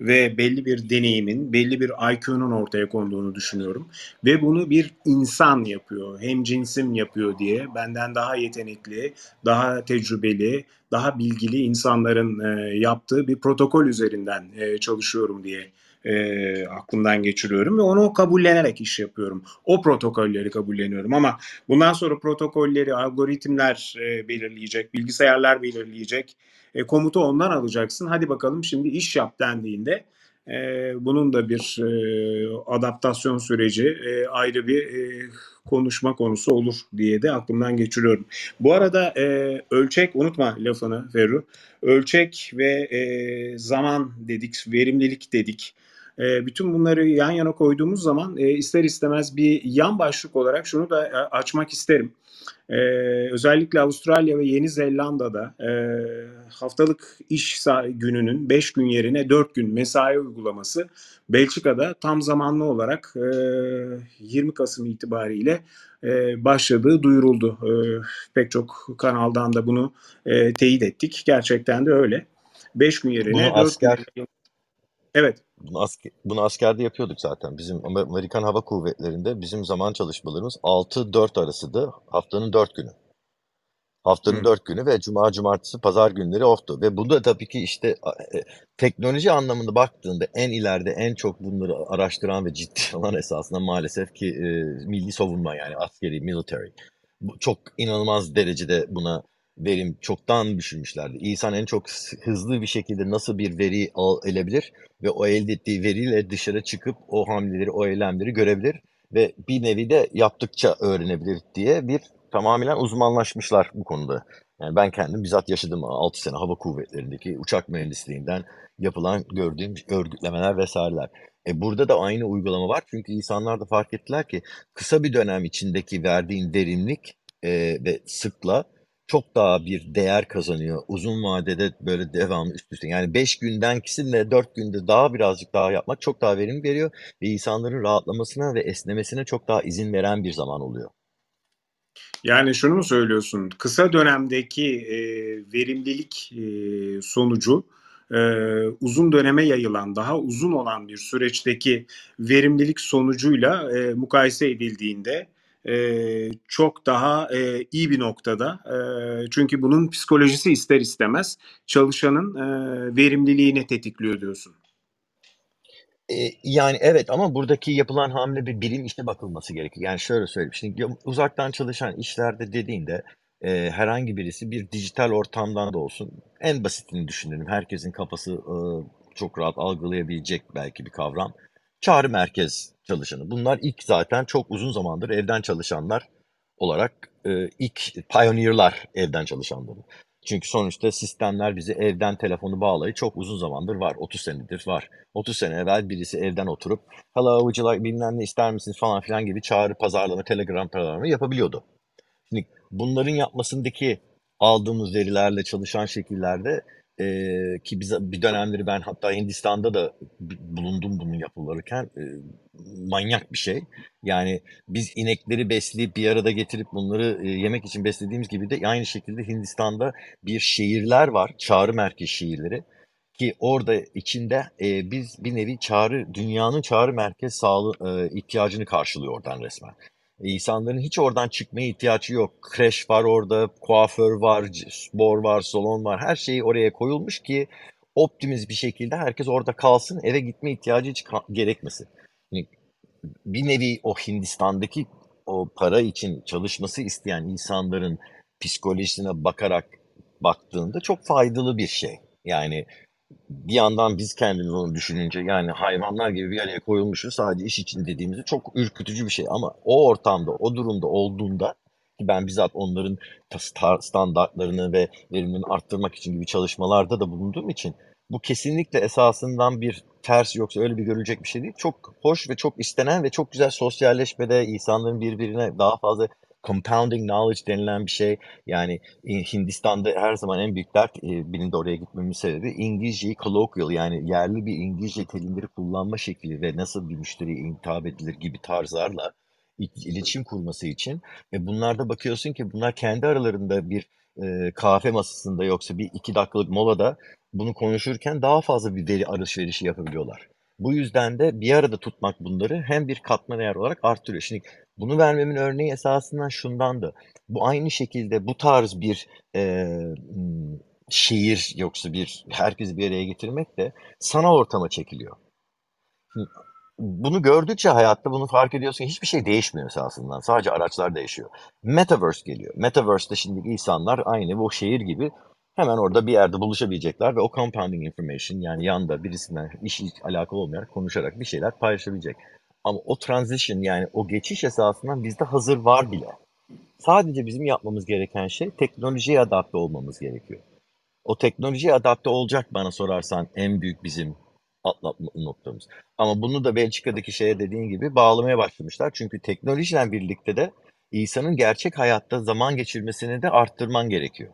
ve belli bir deneyimin, belli bir IQ'nun ortaya konduğunu düşünüyorum. Ve bunu bir insan yapıyor, hem cinsim yapıyor diye benden daha yetenekli, daha tecrübeli, daha bilgili insanların e, yaptığı bir protokol üzerinden e, çalışıyorum diye e, aklımdan geçiriyorum ve onu kabullenerek iş yapıyorum. O protokolleri kabulleniyorum ama bundan sonra protokolleri algoritmler e, belirleyecek, bilgisayarlar belirleyecek. E, komutu ondan alacaksın. Hadi bakalım şimdi iş yap dendiğinde e, bunun da bir e, adaptasyon süreci e, ayrı bir e, konuşma konusu olur diye de aklımdan geçiriyorum. Bu arada e, ölçek unutma lafını Ferru. Ölçek ve e, zaman dedik, verimlilik dedik. E, bütün bunları yan yana koyduğumuz zaman e, ister istemez bir yan başlık olarak şunu da e, açmak isterim. Ee, özellikle Avustralya ve Yeni Zelanda'da e, haftalık iş gününün 5 gün yerine 4 gün mesai uygulaması Belçika'da tam zamanlı olarak e, 20 Kasım itibariyle e, başladığı duyuruldu. E, pek çok kanaldan da bunu e, teyit ettik. Gerçekten de öyle. 5 gün yerine Bunu 4 asker gün Evet. Bunu, asker, bunu askerde yapıyorduk zaten. Bizim Amerikan Hava Kuvvetleri'nde bizim zaman çalışmalarımız 6-4 arasıydı. Haftanın 4 günü. Haftanın Hı. 4 günü ve cuma, cumartesi, pazar günleri off'tu. Ve bu da tabii ki işte e, teknoloji anlamında baktığında en ileride en çok bunları araştıran ve ciddi olan esasında maalesef ki e, milli savunma yani askeri, military. Bu çok inanılmaz derecede buna verim çoktan düşünmüşlerdi. İnsan en çok hızlı bir şekilde nasıl bir veri alabilir ve o elde ettiği veriyle dışarı çıkıp o hamleleri, o eylemleri görebilir ve bir nevi de yaptıkça öğrenebilir diye bir tamamen uzmanlaşmışlar bu konuda. Yani ben kendim bizzat yaşadım 6 sene hava kuvvetlerindeki uçak mühendisliğinden yapılan gördüğüm örgütlemeler vesaireler. E burada da aynı uygulama var çünkü insanlar da fark ettiler ki kısa bir dönem içindeki verdiğin verimlilik e, ve sıkla çok daha bir değer kazanıyor. Uzun vadede böyle devamlı üst üste. Yani 5 gündenkisinde 4 günde daha birazcık daha yapmak çok daha verim veriyor ve insanların rahatlamasına ve esnemesine çok daha izin veren bir zaman oluyor. Yani şunu mu söylüyorsun? Kısa dönemdeki e, verimlilik e, sonucu e, uzun döneme yayılan, daha uzun olan bir süreçteki verimlilik sonucuyla e, mukayese edildiğinde e, çok daha e, iyi bir noktada. E, çünkü bunun psikolojisi ister istemez çalışanın e, verimliliğini tetikliyor diyorsun. Yani evet ama buradaki yapılan hamle bir bilim işine bakılması gerekir. Yani şöyle söyleyeyim, şimdi uzaktan çalışan işlerde dediğinde eee, herhangi birisi bir dijital ortamdan da olsun en basitini düşünelim. Herkesin kafası ııı, çok rahat algılayabilecek belki bir kavram. Çağrı merkez çalışanı. Bunlar ilk zaten çok uzun zamandır evden çalışanlar olarak eee, ilk pioneer'lar evden çalışanları. Çünkü sonuçta sistemler bizi evden telefonu bağlayı çok uzun zamandır var. 30 senedir var. 30 sene evvel birisi evden oturup hello would you like bilmem ne ister misiniz falan filan gibi çağrı pazarlama, telegram pazarlama yapabiliyordu. Şimdi bunların yapmasındaki aldığımız verilerle çalışan şekillerde Eee, ki biz bir dönemleri ben hatta Hindistan'da da bulundum bunun yapılırken eee, manyak bir şey. Yani biz inekleri besleyip bir arada getirip bunları eee, yemek için beslediğimiz gibi de aynı şekilde Hindistan'da bir şehirler var, çağrı merkez şehirleri ki orada içinde eee, biz bir nevi çağrı dünyanın çağrı merkez sağlığı eee, ihtiyacını karşılıyor oradan resmen. İnsanların hiç oradan çıkmaya ihtiyacı yok. Kreş var orada, kuaför var, spor var, salon var. Her şey oraya koyulmuş ki optimiz bir şekilde herkes orada kalsın, eve gitme ihtiyacı hiç gerekmesin. Yani bir nevi o Hindistan'daki o para için çalışması isteyen insanların psikolojisine bakarak baktığında çok faydalı bir şey. Yani bir yandan biz kendimiz onu düşününce yani hayvanlar gibi bir araya koyulmuşuz sadece iş için dediğimizde çok ürkütücü bir şey ama o ortamda o durumda olduğunda ki ben bizzat onların standartlarını ve verimini arttırmak için gibi çalışmalarda da bulunduğum için bu kesinlikle esasından bir ters yoksa öyle bir görülecek bir şey değil. Çok hoş ve çok istenen ve çok güzel sosyalleşmede insanların birbirine daha fazla compounding knowledge denilen bir şey. Yani Hindistan'da her zaman en büyük dert e, benim de oraya gitmemin sebebi İngilizceyi colloquial yani yerli bir İngilizce terimleri kullanma şekli ve nasıl bir müşteriye hitap edilir gibi tarzlarla iletişim kurması için ve bunlarda bakıyorsun ki bunlar kendi aralarında bir e, kahve masasında yoksa bir iki dakikalık molada bunu konuşurken daha fazla bir veri alışverişi yapabiliyorlar. Bu yüzden de bir arada tutmak bunları hem bir katma değer olarak arttırıyor. Şimdi bunu vermemin örneği esasından şundandı. Bu aynı şekilde bu tarz bir e, şehir yoksa bir herkesi bir araya getirmek de sanal ortama çekiliyor. Bunu gördükçe hayatta bunu fark ediyorsun. Hiçbir şey değişmiyor esasından. Sadece araçlar değişiyor. Metaverse geliyor. Metaverse'de şimdi insanlar aynı bu şehir gibi hemen orada bir yerde buluşabilecekler ve o compounding information yani yanda birisinden iş alakalı olmayarak konuşarak bir şeyler paylaşabilecek. Ama o transition yani o geçiş esasından bizde hazır var bile. Sadece bizim yapmamız gereken şey teknolojiye adapte olmamız gerekiyor. O teknolojiye adapte olacak bana sorarsan en büyük bizim atlatma noktamız. Ama bunu da Belçika'daki şeye dediğin gibi bağlamaya başlamışlar. Çünkü teknolojiyle birlikte de insanın gerçek hayatta zaman geçirmesini de arttırman gerekiyor.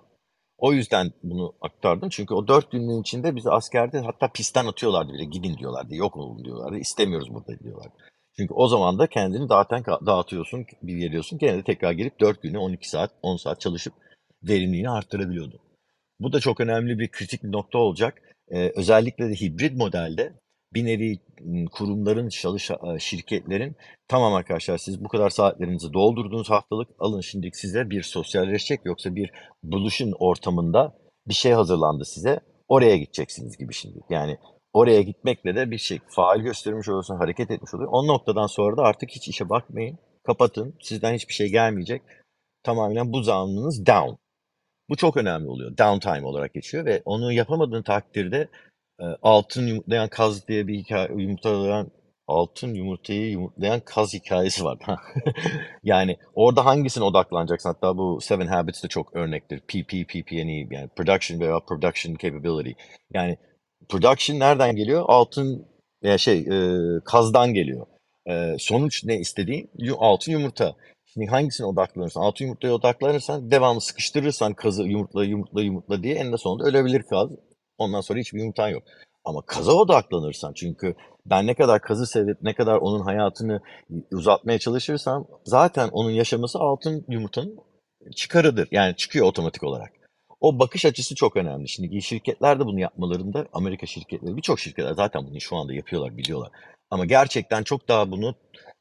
O yüzden bunu aktardım. Çünkü o dört günün içinde bizi askerde hatta pistten atıyorlardı bile. Gidin diyorlardı, yok olun diyorlardı. İstemiyoruz burada diyorlardı. Çünkü o zaman da kendini zaten dağıtıyorsun, bir geliyorsun. Gene de tekrar gelip 4 günü 12 saat, 10 saat çalışıp verimliliğini arttırabiliyordun. Bu da çok önemli bir kritik bir nokta olacak. Ee, özellikle de hibrit modelde bir nevi kurumların, çalış şirketlerin tamam arkadaşlar siz bu kadar saatlerinizi doldurdunuz haftalık alın şimdi size bir sosyalleşecek yoksa bir buluşun ortamında bir şey hazırlandı size oraya gideceksiniz gibi şimdi. Yani oraya gitmekle de bir şey faal göstermiş oluyorsun, hareket etmiş oluyor. O noktadan sonra da artık hiç işe bakmayın, kapatın, sizden hiçbir şey gelmeyecek. Tamamen bu zamanınız down. Bu çok önemli oluyor. Downtime olarak geçiyor ve onu yapamadığın takdirde e, altın yumurtlayan kaz diye bir hikaye, yumurtlayan altın yumurtayı yumurtlayan kaz hikayesi var. yani orada hangisine odaklanacaksın? Hatta bu Seven Habits'te çok örnektir. PP, PPNE yani Production veya Production Capability. Yani production nereden geliyor? Altın veya şey e, kazdan geliyor. E, sonuç ne istediğin? Altın yumurta. Şimdi hangisine odaklanırsan, altın yumurtaya odaklanırsan devamlı sıkıştırırsan kazı yumurtla yumurtla yumurtla diye eninde sonunda ölebilir kaz. Ondan sonra hiçbir yumurtan yok. Ama kaza odaklanırsan çünkü ben ne kadar kazı sevip ne kadar onun hayatını uzatmaya çalışırsam zaten onun yaşaması altın yumurtanın çıkarıdır. Yani çıkıyor otomatik olarak. O bakış açısı çok önemli. Şimdi şirketler de bunu yapmalarında Amerika şirketleri birçok şirketler zaten bunu şu anda yapıyorlar biliyorlar. Ama gerçekten çok daha bunu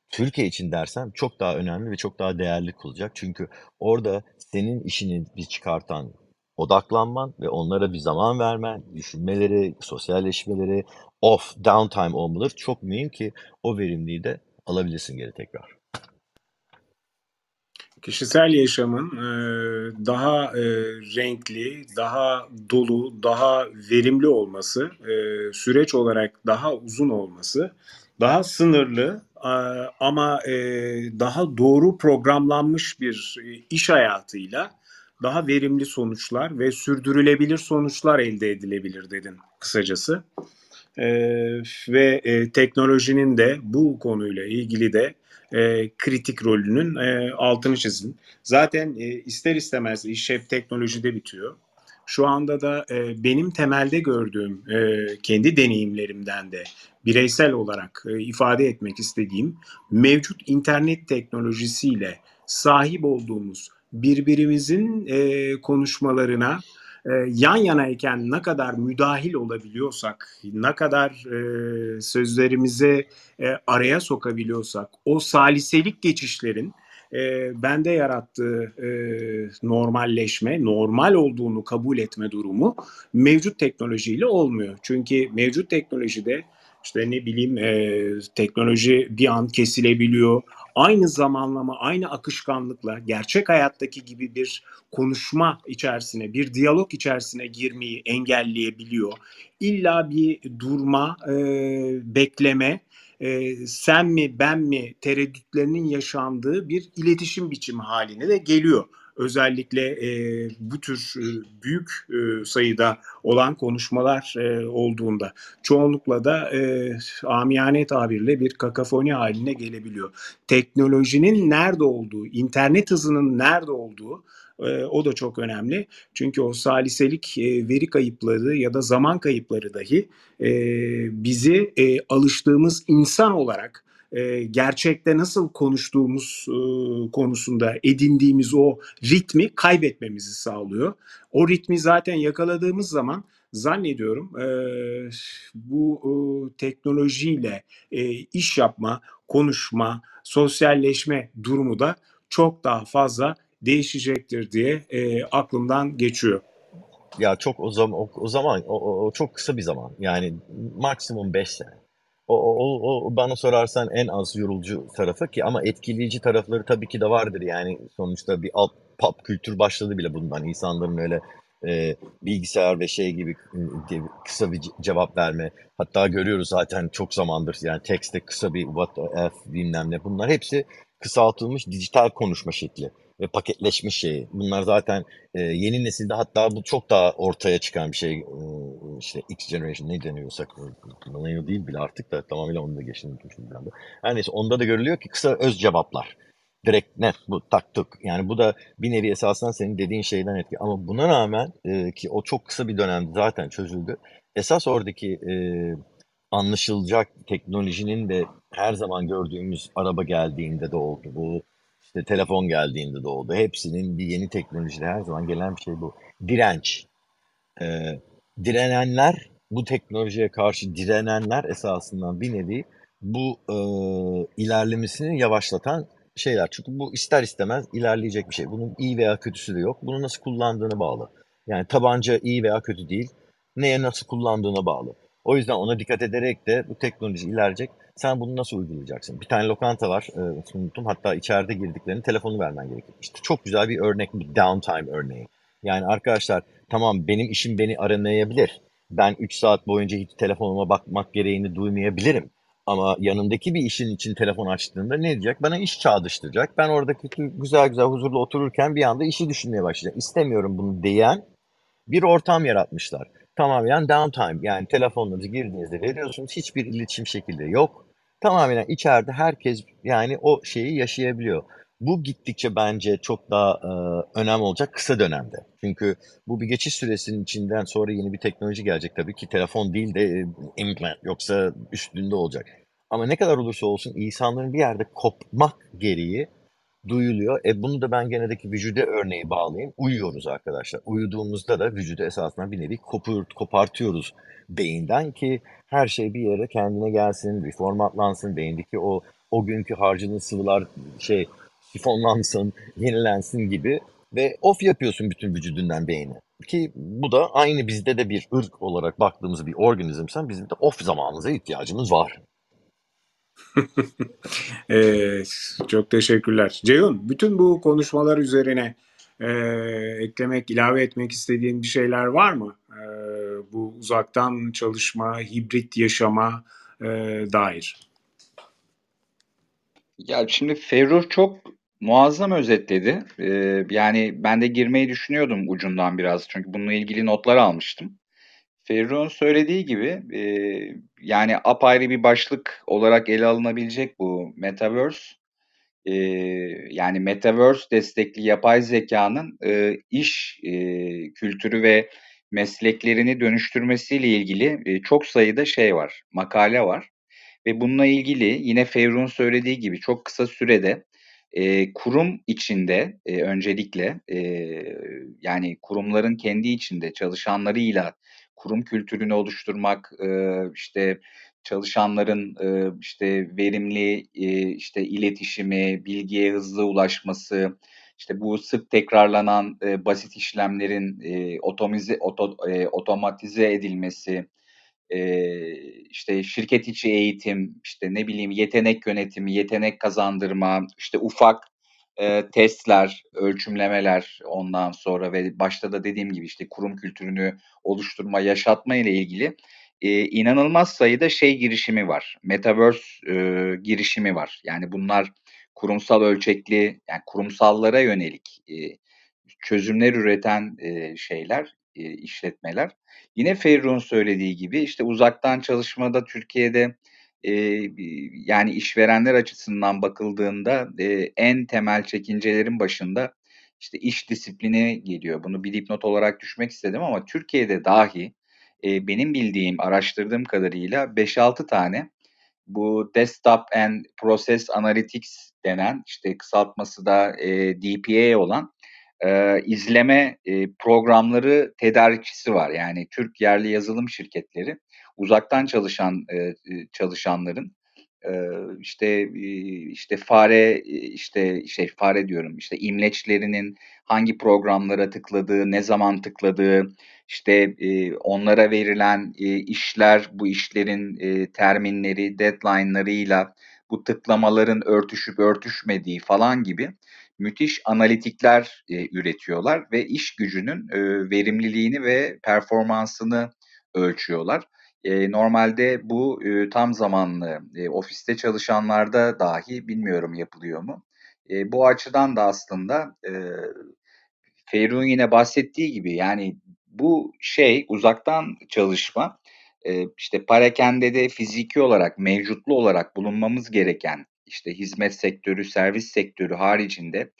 Türkiye için dersem çok daha önemli ve çok daha değerli kılacak. Çünkü orada senin işini bir çıkartan odaklanman ve onlara bir zaman vermen, düşünmeleri, sosyalleşmeleri, off, downtime olmaları çok mühim ki o verimliği de alabilirsin geri tekrar. Kişisel yaşamın e, daha e, renkli, daha dolu, daha verimli olması, e, süreç olarak daha uzun olması, daha sınırlı ama daha doğru programlanmış bir iş hayatıyla daha verimli sonuçlar ve sürdürülebilir sonuçlar elde edilebilir dedin kısacası. Ve teknolojinin de bu konuyla ilgili de e, kritik rolünün e, altını çizin. Zaten e, ister istemez iş hep teknolojide bitiyor. Şu anda da e, benim temelde gördüğüm e, kendi deneyimlerimden de bireysel olarak e, ifade etmek istediğim mevcut internet teknolojisiyle sahip olduğumuz birbirimizin e, konuşmalarına e, yan yanayken ne kadar müdahil olabiliyorsak, ne kadar e, sözlerimizi e, araya sokabiliyorsak, o saliselik geçişlerin e, bende yarattığı e, normalleşme, normal olduğunu kabul etme durumu mevcut teknolojiyle olmuyor. Çünkü mevcut teknolojide işte ne bileyim e, teknoloji bir an kesilebiliyor. Aynı zamanlama, aynı akışkanlıkla gerçek hayattaki gibi bir konuşma içerisine, bir diyalog içerisine girmeyi engelleyebiliyor. İlla bir durma, e, bekleme, e, sen mi ben mi tereddütlerinin yaşandığı bir iletişim biçimi haline de geliyor özellikle e, bu tür e, büyük e, sayıda olan konuşmalar e, olduğunda çoğunlukla da e, amiyane tabirle bir kakafoni haline gelebiliyor. Teknolojinin nerede olduğu, internet hızının nerede olduğu e, o da çok önemli. Çünkü o saliselik e, veri kayıpları ya da zaman kayıpları dahi e, bizi e, alıştığımız insan olarak e, gerçekte nasıl konuştuğumuz e, konusunda edindiğimiz o ritmi kaybetmemizi sağlıyor. O ritmi zaten yakaladığımız zaman zannediyorum e, bu e, teknolojiyle e, iş yapma, konuşma, sosyalleşme durumu da çok daha fazla değişecektir diye e, aklımdan geçiyor. Ya çok o zaman o, o zaman o, o çok kısa bir zaman. Yani maksimum 5 sene. O, o, o bana sorarsan en az yorucu tarafı ki ama etkileyici tarafları tabii ki de vardır. Yani sonuçta bir alt pop kültür başladı bile bundan. İnsanların öyle e, bilgisayar ve şey gibi kısa bir cevap verme. Hatta görüyoruz zaten çok zamandır yani tekste kısa bir what the f bilmem ne. Bunlar hepsi kısaltılmış dijital konuşma şekli ve paketleşmiş şey. Bunlar zaten e, yeni nesilde hatta bu çok daha ortaya çıkan bir şey. E, işte X generation ne deniyorsak millennial değil bile artık da tamamıyla onu da geçtim. Her neyse onda da görülüyor ki kısa öz cevaplar. Direkt net bu tak tık. Yani bu da bir nevi esasında senin dediğin şeyden etki. Ama buna rağmen e, ki o çok kısa bir dönemde zaten çözüldü. Esas oradaki e, anlaşılacak teknolojinin de her zaman gördüğümüz araba geldiğinde de oldu. Bu işte telefon geldiğinde de oldu. Hepsinin bir yeni teknolojide her zaman gelen bir şey bu. Direnç. Ee, direnenler, bu teknolojiye karşı direnenler esasından bir nevi bu e, ilerlemesini yavaşlatan şeyler. Çünkü bu ister istemez ilerleyecek bir şey. Bunun iyi veya kötüsü de yok. Bunu nasıl kullandığını bağlı. Yani tabanca iyi veya kötü değil. Neye nasıl kullandığına bağlı. O yüzden ona dikkat ederek de bu teknoloji ilerleyecek. Sen bunu nasıl uygulayacaksın? Bir tane lokanta var, e, unuttum. Hatta içeride girdiklerini telefonu vermen gerekiyor. İşte çok güzel bir örnek, bir downtime örneği. Yani arkadaşlar tamam benim işim beni aramayabilir. Ben 3 saat boyunca hiç telefonuma bakmak gereğini duymayabilirim. Ama yanındaki bir işin için telefon açtığında ne diyecek? Bana iş çağrıştıracak. Ben oradaki güzel güzel huzurlu otururken bir anda işi düşünmeye başlayacak. İstemiyorum bunu diyen bir ortam yaratmışlar tamamen downtime yani telefonunuzu girdiğinizde veriyorsunuz. Hiçbir iletişim şekilde yok. Tamamen içeride herkes yani o şeyi yaşayabiliyor. Bu gittikçe bence çok daha e, önemli olacak kısa dönemde. Çünkü bu bir geçiş süresinin içinden sonra yeni bir teknoloji gelecek tabii ki telefon değil de e, implant yoksa üstünde olacak. Ama ne kadar olursa olsun insanların bir yerde kopmak gereği duyuluyor. E bunu da ben genedeki vücuda örneği bağlayayım. Uyuyoruz arkadaşlar. Uyuduğumuzda da vücudu esasında bir nevi kopur, kopartıyoruz beyinden ki her şey bir yere kendine gelsin, bir formatlansın, beyindeki o o günkü harcadığın sıvılar şey sifonlansın, yenilensin gibi ve off yapıyorsun bütün vücudundan beyni. Ki bu da aynı bizde de bir ırk olarak baktığımız bir organizmsen bizim de off zamanımıza ihtiyacımız var. Ee, çok teşekkürler. Ceyhun, bütün bu konuşmalar üzerine e, eklemek, ilave etmek istediğin bir şeyler var mı? E, bu uzaktan çalışma, hibrit yaşama e, dair. Ya şimdi Ferruh çok muazzam özetledi. Ee, yani ben de girmeyi düşünüyordum ucundan biraz çünkü bununla ilgili notlar almıştım. Ferruh'un söylediği gibi e, yani apayrı bir başlık olarak ele alınabilecek bu Metaverse. E, yani Metaverse destekli yapay zekanın e, iş e, kültürü ve mesleklerini dönüştürmesiyle ilgili e, çok sayıda şey var, makale var. Ve bununla ilgili yine Ferruh'un söylediği gibi çok kısa sürede e, kurum içinde e, öncelikle e, yani kurumların kendi içinde çalışanlarıyla kurum kültürünü oluşturmak, işte çalışanların işte verimli işte iletişimi, bilgiye hızlı ulaşması, işte bu sık tekrarlanan basit işlemlerin e, otomize, oto, otomatize edilmesi, işte şirket içi eğitim, işte ne bileyim yetenek yönetimi, yetenek kazandırma, işte ufak e, testler, ölçümlemeler ondan sonra ve başta da dediğim gibi işte kurum kültürünü oluşturma, yaşatma ile ilgili e, inanılmaz sayıda şey girişimi var. Metaverse e, girişimi var. Yani bunlar kurumsal ölçekli, yani kurumsallara yönelik e, çözümler üreten e, şeyler, e, işletmeler. Yine Ferruh'un söylediği gibi işte uzaktan çalışmada Türkiye'de e, yani işverenler açısından bakıldığında e, en temel çekincelerin başında işte iş disiplini geliyor. Bunu bir dipnot olarak düşmek istedim ama Türkiye'de dahi e, benim bildiğim, araştırdığım kadarıyla 5-6 tane bu Desktop and Process Analytics denen işte kısaltması da e, DPA olan e, izleme e, programları tedarikçisi var. Yani Türk yerli yazılım şirketleri uzaktan çalışan e, çalışanların e, işte işte fare işte şey fare diyorum işte imleçlerinin hangi programlara tıkladığı, ne zaman tıkladığı, işte e, onlara verilen e, işler, bu işlerin e, terminleri, deadline'larıyla bu tıklamaların örtüşüp örtüşmediği falan gibi müthiş analitikler e, üretiyorlar ve iş gücünün e, verimliliğini ve performansını ölçüyorlar. E, normalde bu e, tam zamanlı e, ofiste çalışanlarda dahi bilmiyorum yapılıyor mu. E, bu açıdan da aslında e, Ferruh'un yine bahsettiği gibi yani bu şey uzaktan çalışma e, işte parakendede fiziki olarak mevcutlu olarak bulunmamız gereken işte hizmet sektörü, servis sektörü haricinde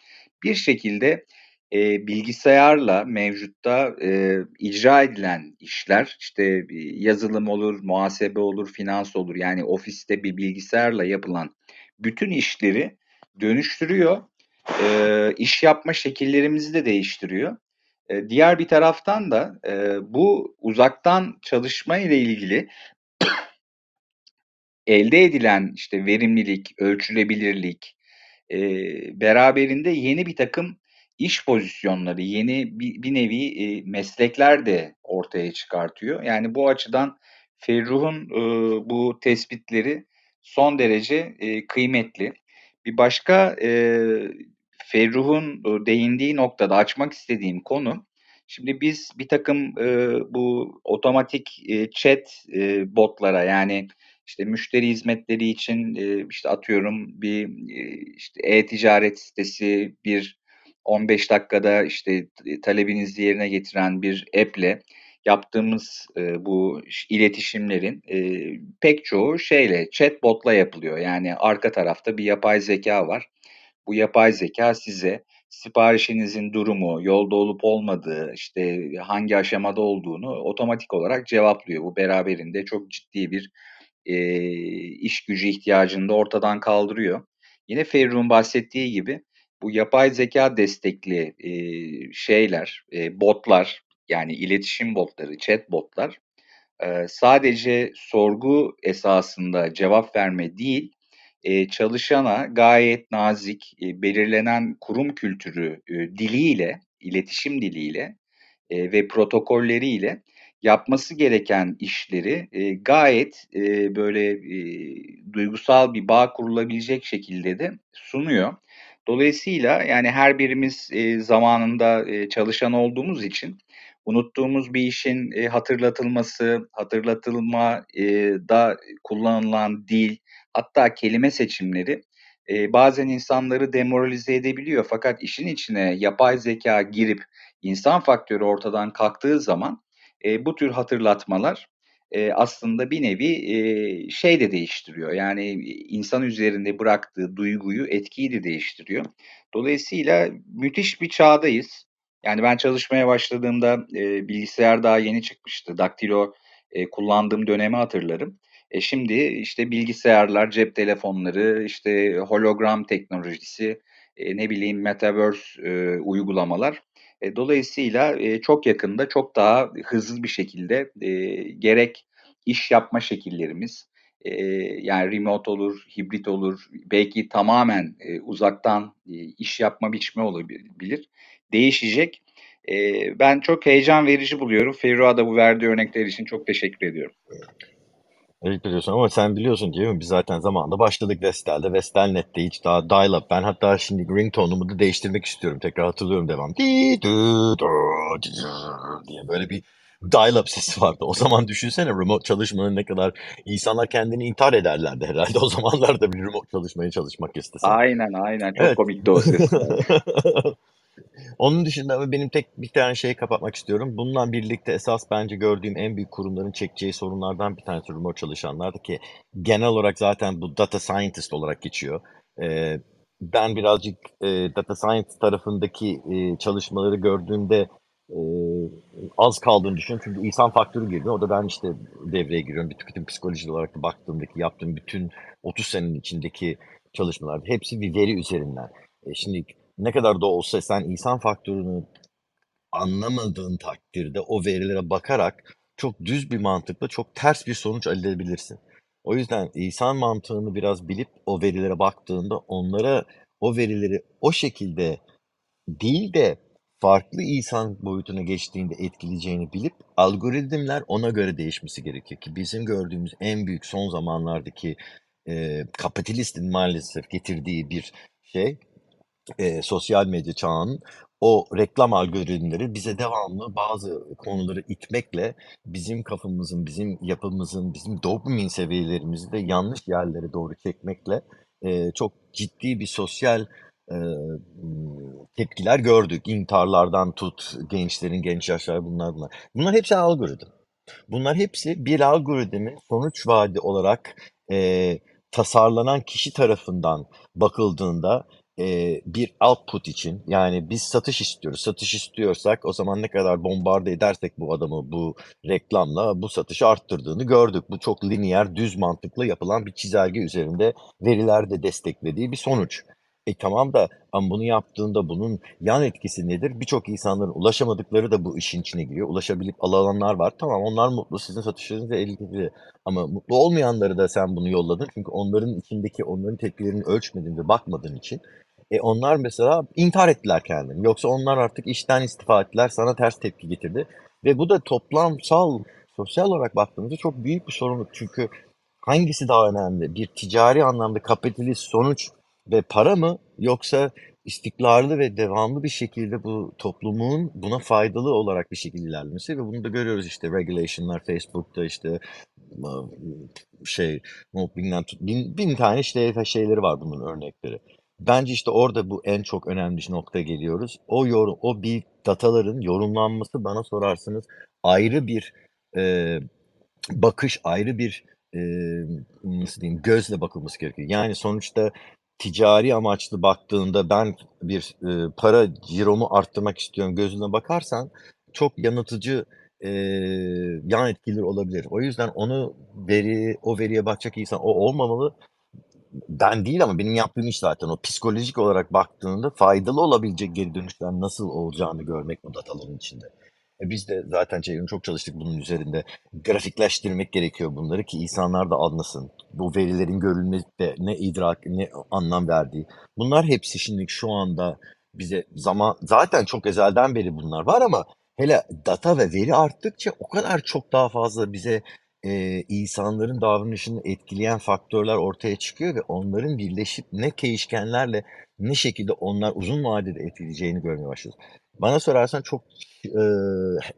bir şekilde e, bilgisayarla mevcutta e, icra edilen işler, işte yazılım olur, muhasebe olur, finans olur. Yani ofiste bir bilgisayarla yapılan bütün işleri dönüştürüyor. E, iş yapma şekillerimizi de değiştiriyor. E, diğer bir taraftan da e, bu uzaktan çalışma ile ilgili elde edilen işte verimlilik, ölçülebilirlik, e, beraberinde yeni bir takım iş pozisyonları, yeni bir, bir nevi e, meslekler de ortaya çıkartıyor. Yani bu açıdan Ferruh'un e, bu tespitleri son derece e, kıymetli. Bir başka e, Ferruh'un değindiği noktada açmak istediğim konu, şimdi biz bir takım e, bu otomatik e, chat e, botlara yani işte müşteri hizmetleri için e, işte atıyorum bir e, işte e-ticaret sitesi bir 15 dakikada işte talebinizi yerine getiren bir app'le yaptığımız e, bu iletişimlerin e, pek çoğu şeyle chatbot'la yapılıyor. Yani arka tarafta bir yapay zeka var. bu yapay zeka size siparişinizin durumu, yolda olup olmadığı, işte hangi aşamada olduğunu otomatik olarak cevaplıyor. Bu beraberinde çok ciddi bir e, iş gücü ihtiyacını da ortadan kaldırıyor. Yine Ferruh'un bahsettiği gibi bu yapay zeka destekli e, şeyler, e, botlar yani iletişim botları, chat botlar e, sadece sorgu esasında cevap verme değil, e, çalışana gayet nazik, e, belirlenen kurum kültürü e, diliyle, iletişim diliyle e, ve protokolleriyle yapması gereken işleri e, gayet e, böyle e, duygusal bir bağ kurulabilecek şekilde de sunuyor. Dolayısıyla yani her birimiz e, zamanında e, çalışan olduğumuz için unuttuğumuz bir işin e, hatırlatılması, hatırlatılma e, da kullanılan dil, hatta kelime seçimleri e, bazen insanları demoralize edebiliyor. Fakat işin içine yapay zeka girip insan faktörü ortadan kalktığı zaman e, bu tür hatırlatmalar e, aslında bir nevi e, şey de değiştiriyor. Yani insan üzerinde bıraktığı duyguyu, etkiyi de değiştiriyor. Dolayısıyla müthiş bir çağdayız. Yani ben çalışmaya başladığımda e, bilgisayar daha yeni çıkmıştı. Daktilo e, kullandığım dönemi hatırlarım. E şimdi işte bilgisayarlar, cep telefonları, işte hologram teknolojisi, e, ne bileyim metaverse e, uygulamalar. E, dolayısıyla e, çok yakında çok daha hızlı bir şekilde e, gerek iş yapma şekillerimiz, yani remote olur, hibrit olur, belki tamamen uzaktan iş yapma biçimi olabilir, değişecek. Ben çok heyecan verici buluyorum. Ferruh'a da bu verdiği örnekler için çok teşekkür ediyorum. Teşekkür ediyorsun ama sen biliyorsun değil mi? Biz zaten zamanında başladık Vestel'de. Vestelnet'te hiç daha dial-up. Ben hatta şimdi ringtone'umu da değiştirmek istiyorum. Tekrar hatırlıyorum devam. diye böyle bir dial-up sesi vardı. O zaman düşünsene remote çalışmanın ne kadar insanlar kendini intihar ederlerdi herhalde. O zamanlarda bir remote çalışmaya çalışmak istesen. Aynen aynen. Çok Evet. komikti o ses. Onun dışında benim tek bir tane şeyi kapatmak istiyorum. Bununla birlikte esas bence gördüğüm en büyük kurumların çekeceği sorunlardan bir tanesi remote çalışanlardı ki genel olarak zaten bu data scientist olarak geçiyor. Ee, ben birazcık e, data science tarafındaki e, çalışmaları gördüğümde e, az kaldığını düşünüyorum. Çünkü insan faktörü geliyor. O da ben işte devreye giriyorum. Bir tüketim psikoloji olarak da baktığımdaki yaptığım bütün 30 senenin içindeki çalışmalar hepsi bir veri üzerinden. Şimdi ne kadar da olsa sen insan faktörünü anlamadığın takdirde o verilere bakarak çok düz bir mantıkla çok ters bir sonuç elde edebilirsin. O yüzden insan mantığını biraz bilip o verilere baktığında onlara o verileri o şekilde değil de farklı insan boyutuna geçtiğinde etkileyeceğini bilip algoritmler ona göre değişmesi gerekiyor ki bizim gördüğümüz en büyük son zamanlardaki e, kapitalistin maalesef getirdiği bir şey e, sosyal medya çağının o reklam algoritmleri bize devamlı bazı konuları itmekle bizim kafamızın, bizim yapımızın, bizim dopamin seviyelerimizi de yanlış yerlere doğru çekmekle e, çok ciddi bir sosyal e, tepkiler gördük. İntiharlardan tut, gençlerin genç yaşlar bunlar bunlar. Bunlar hepsi algoritm. Bunlar hepsi bir algoritmin sonuç vaadi olarak e, tasarlanan kişi tarafından bakıldığında e, bir output için yani biz satış istiyoruz. Satış istiyorsak o zaman ne kadar bombarde edersek bu adamı bu reklamla bu satışı arttırdığını gördük. Bu çok lineer, düz mantıklı yapılan bir çizelge üzerinde veriler de desteklediği bir sonuç. E tamam da ama bunu yaptığında bunun yan etkisi nedir? Birçok insanların ulaşamadıkları da bu işin içine giriyor. Ulaşabilip alanlar var. Tamam onlar mutlu. Sizin satışlarınız ilgili. Ama mutlu olmayanları da sen bunu yolladın. Çünkü onların içindeki onların tepkilerini ölçmedin ve bakmadığın için. E onlar mesela intihar ettiler kendini. Yoksa onlar artık işten istifa ettiler. Sana ters tepki getirdi. Ve bu da toplamsal, sosyal olarak baktığımızda çok büyük bir sorumluluk. Çünkü hangisi daha önemli? Bir ticari anlamda kapitalist sonuç ve para mı yoksa istikrarlı ve devamlı bir şekilde bu toplumun buna faydalı olarak bir şekilde ilerlemesi ve bunu da görüyoruz işte regulation'lar Facebook'ta işte şey bilmem bin, bin tane işte şeyleri var bunun örnekleri. Bence işte orada bu en çok önemli bir noktaya geliyoruz. O yorum, o bir dataların yorumlanması bana sorarsınız ayrı bir e, bakış, ayrı bir e, nasıl diyeyim gözle bakılması gerekiyor. Yani sonuçta ticari amaçlı baktığında ben bir e, para ciromu arttırmak istiyorum gözüne bakarsan çok yanıltıcı e, yan etkileri olabilir. O yüzden onu veri o veriye bakacak insan o olmamalı. Ben değil ama benim yaptığım iş zaten o psikolojik olarak baktığında faydalı olabilecek geri dönüşler nasıl olacağını görmek bu dataların içinde. E biz de zaten Ceyhun çok çalıştık bunun üzerinde. Grafikleştirmek gerekiyor bunları ki insanlar da anlasın. Bu verilerin görülmede ne idrak, ne anlam verdiği. Bunlar hepsi şimdi şu anda bize zaman zaten çok ezelden beri bunlar var ama hele data ve veri arttıkça o kadar çok daha fazla bize e, insanların davranışını etkileyen faktörler ortaya çıkıyor ve onların birleşip ne değişkenlerle ne şekilde onlar uzun vadede etkileyeceğini görmeye başlıyoruz. Bana sorarsan çok e,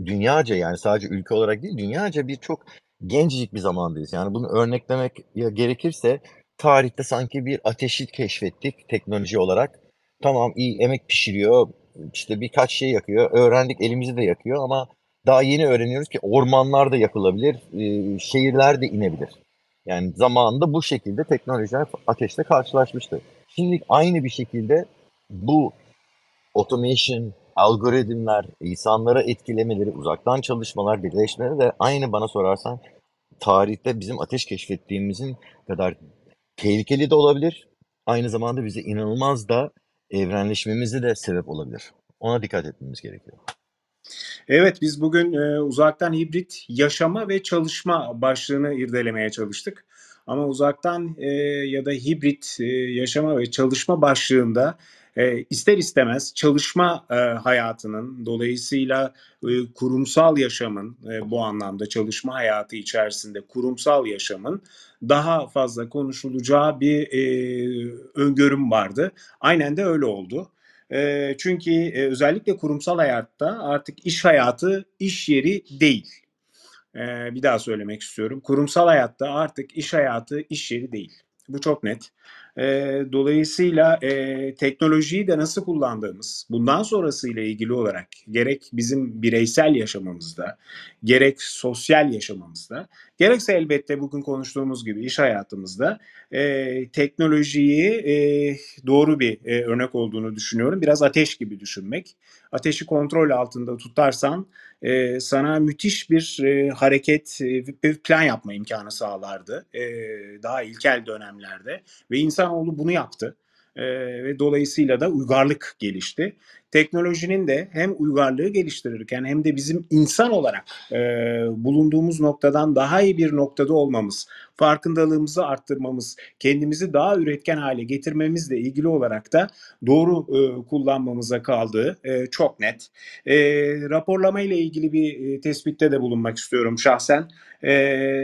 dünyaca yani sadece ülke olarak değil dünyaca bir çok gencecik bir zamandayız. Yani bunu örneklemek gerekirse tarihte sanki bir ateşi keşfettik teknoloji olarak. Tamam iyi emek pişiriyor işte birkaç şey yakıyor öğrendik elimizi de yakıyor ama daha yeni öğreniyoruz ki ormanlar da yakılabilir, e, şehirler de inebilir. Yani zamanında bu şekilde teknolojiler ateşle karşılaşmıştı. Şimdi aynı bir şekilde bu automation, algoritmler, insanlara etkilemeleri, uzaktan çalışmalar, birleşmeleri de aynı bana sorarsan tarihte bizim ateş keşfettiğimizin kadar tehlikeli de olabilir. Aynı zamanda bize inanılmaz da evrenleşmemizi de sebep olabilir. Ona dikkat etmemiz gerekiyor. Evet biz bugün e, uzaktan hibrit yaşama ve çalışma başlığını irdelemeye çalıştık. Ama uzaktan e, ya da hibrit e, yaşama ve çalışma başlığında e, ister istemez çalışma e, hayatının dolayısıyla e, kurumsal yaşamın e, bu anlamda çalışma hayatı içerisinde kurumsal yaşamın daha fazla konuşulacağı bir e, öngörüm vardı. Aynen de öyle oldu. E, çünkü e, özellikle kurumsal hayatta artık iş hayatı iş yeri değil. E, bir daha söylemek istiyorum. Kurumsal hayatta artık iş hayatı iş yeri değil. Bu çok net. E, dolayısıyla e, teknolojiyi de nasıl kullandığımız, bundan sonrası ile ilgili olarak gerek bizim bireysel yaşamımızda, gerek sosyal yaşamımızda, gerekse elbette bugün konuştuğumuz gibi iş hayatımızda e, teknolojiyi e, doğru bir e, örnek olduğunu düşünüyorum. Biraz ateş gibi düşünmek. Ateşi kontrol altında tutarsan e, sana müthiş bir e, hareket, e, bir plan yapma imkanı sağlardı. E, daha ilkel dönemlerde ve insanoğlu bunu yaptı. E, ve dolayısıyla da uygarlık gelişti. Teknolojinin de hem uygarlığı geliştirirken hem de bizim insan olarak e, bulunduğumuz noktadan daha iyi bir noktada olmamız, farkındalığımızı arttırmamız, kendimizi daha üretken hale getirmemizle ilgili olarak da doğru e, kullanmamıza kaldığı e, çok net. E, raporlama ile ilgili bir e, tespitte de bulunmak istiyorum şahsen. E,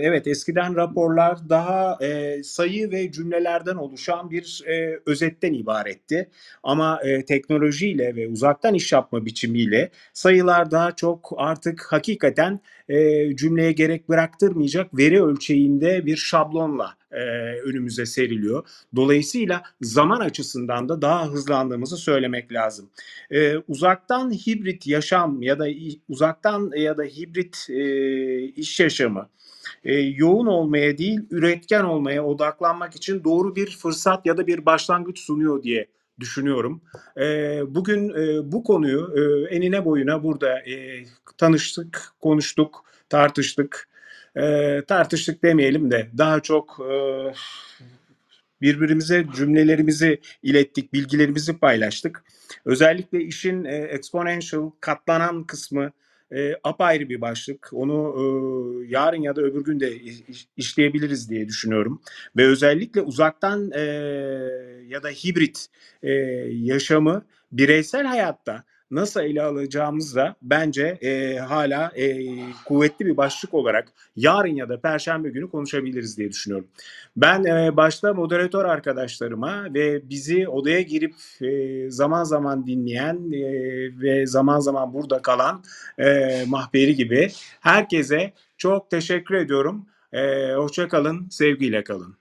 evet eskiden raporlar daha e, sayı ve cümlelerden oluşan bir e, özetten ibaretti. Ama e, teknolojiyle ve uzaktan iş yapma biçimiyle sayılar daha çok artık hakikaten e, cümleye gerek bıraktırmayacak veri ölçeğinde bir şablonla e, önümüze seriliyor. Dolayısıyla zaman açısından da daha hızlandığımızı söylemek lazım. E, uzaktan hibrit yaşam ya da uzaktan ya da hibrit e, iş yaşamı e, yoğun olmaya değil üretken olmaya odaklanmak için doğru bir fırsat ya da bir başlangıç sunuyor diye düşünüyorum. E, bugün e, bu konuyu e, enine boyuna burada e, tanıştık, konuştuk, tartıştık. E, tartıştık demeyelim de daha çok e, birbirimize cümlelerimizi ilettik, bilgilerimizi paylaştık. Özellikle işin e, exponential, katlanan kısmı e, apayrı bir başlık. Onu e, yarın ya da öbür gün de işleyebiliriz diye düşünüyorum. Ve özellikle uzaktan e, ya da hibrit e, yaşamı bireysel hayatta nasıl ele alacağımız da bence e, hala e, kuvvetli bir başlık olarak yarın ya da perşembe günü konuşabiliriz diye düşünüyorum. Ben e, başta moderatör arkadaşlarıma ve bizi odaya girip e, zaman zaman dinleyen e, ve zaman zaman burada kalan e, mahberi gibi herkese çok teşekkür ediyorum. E, hoşça sevgiyle kalın.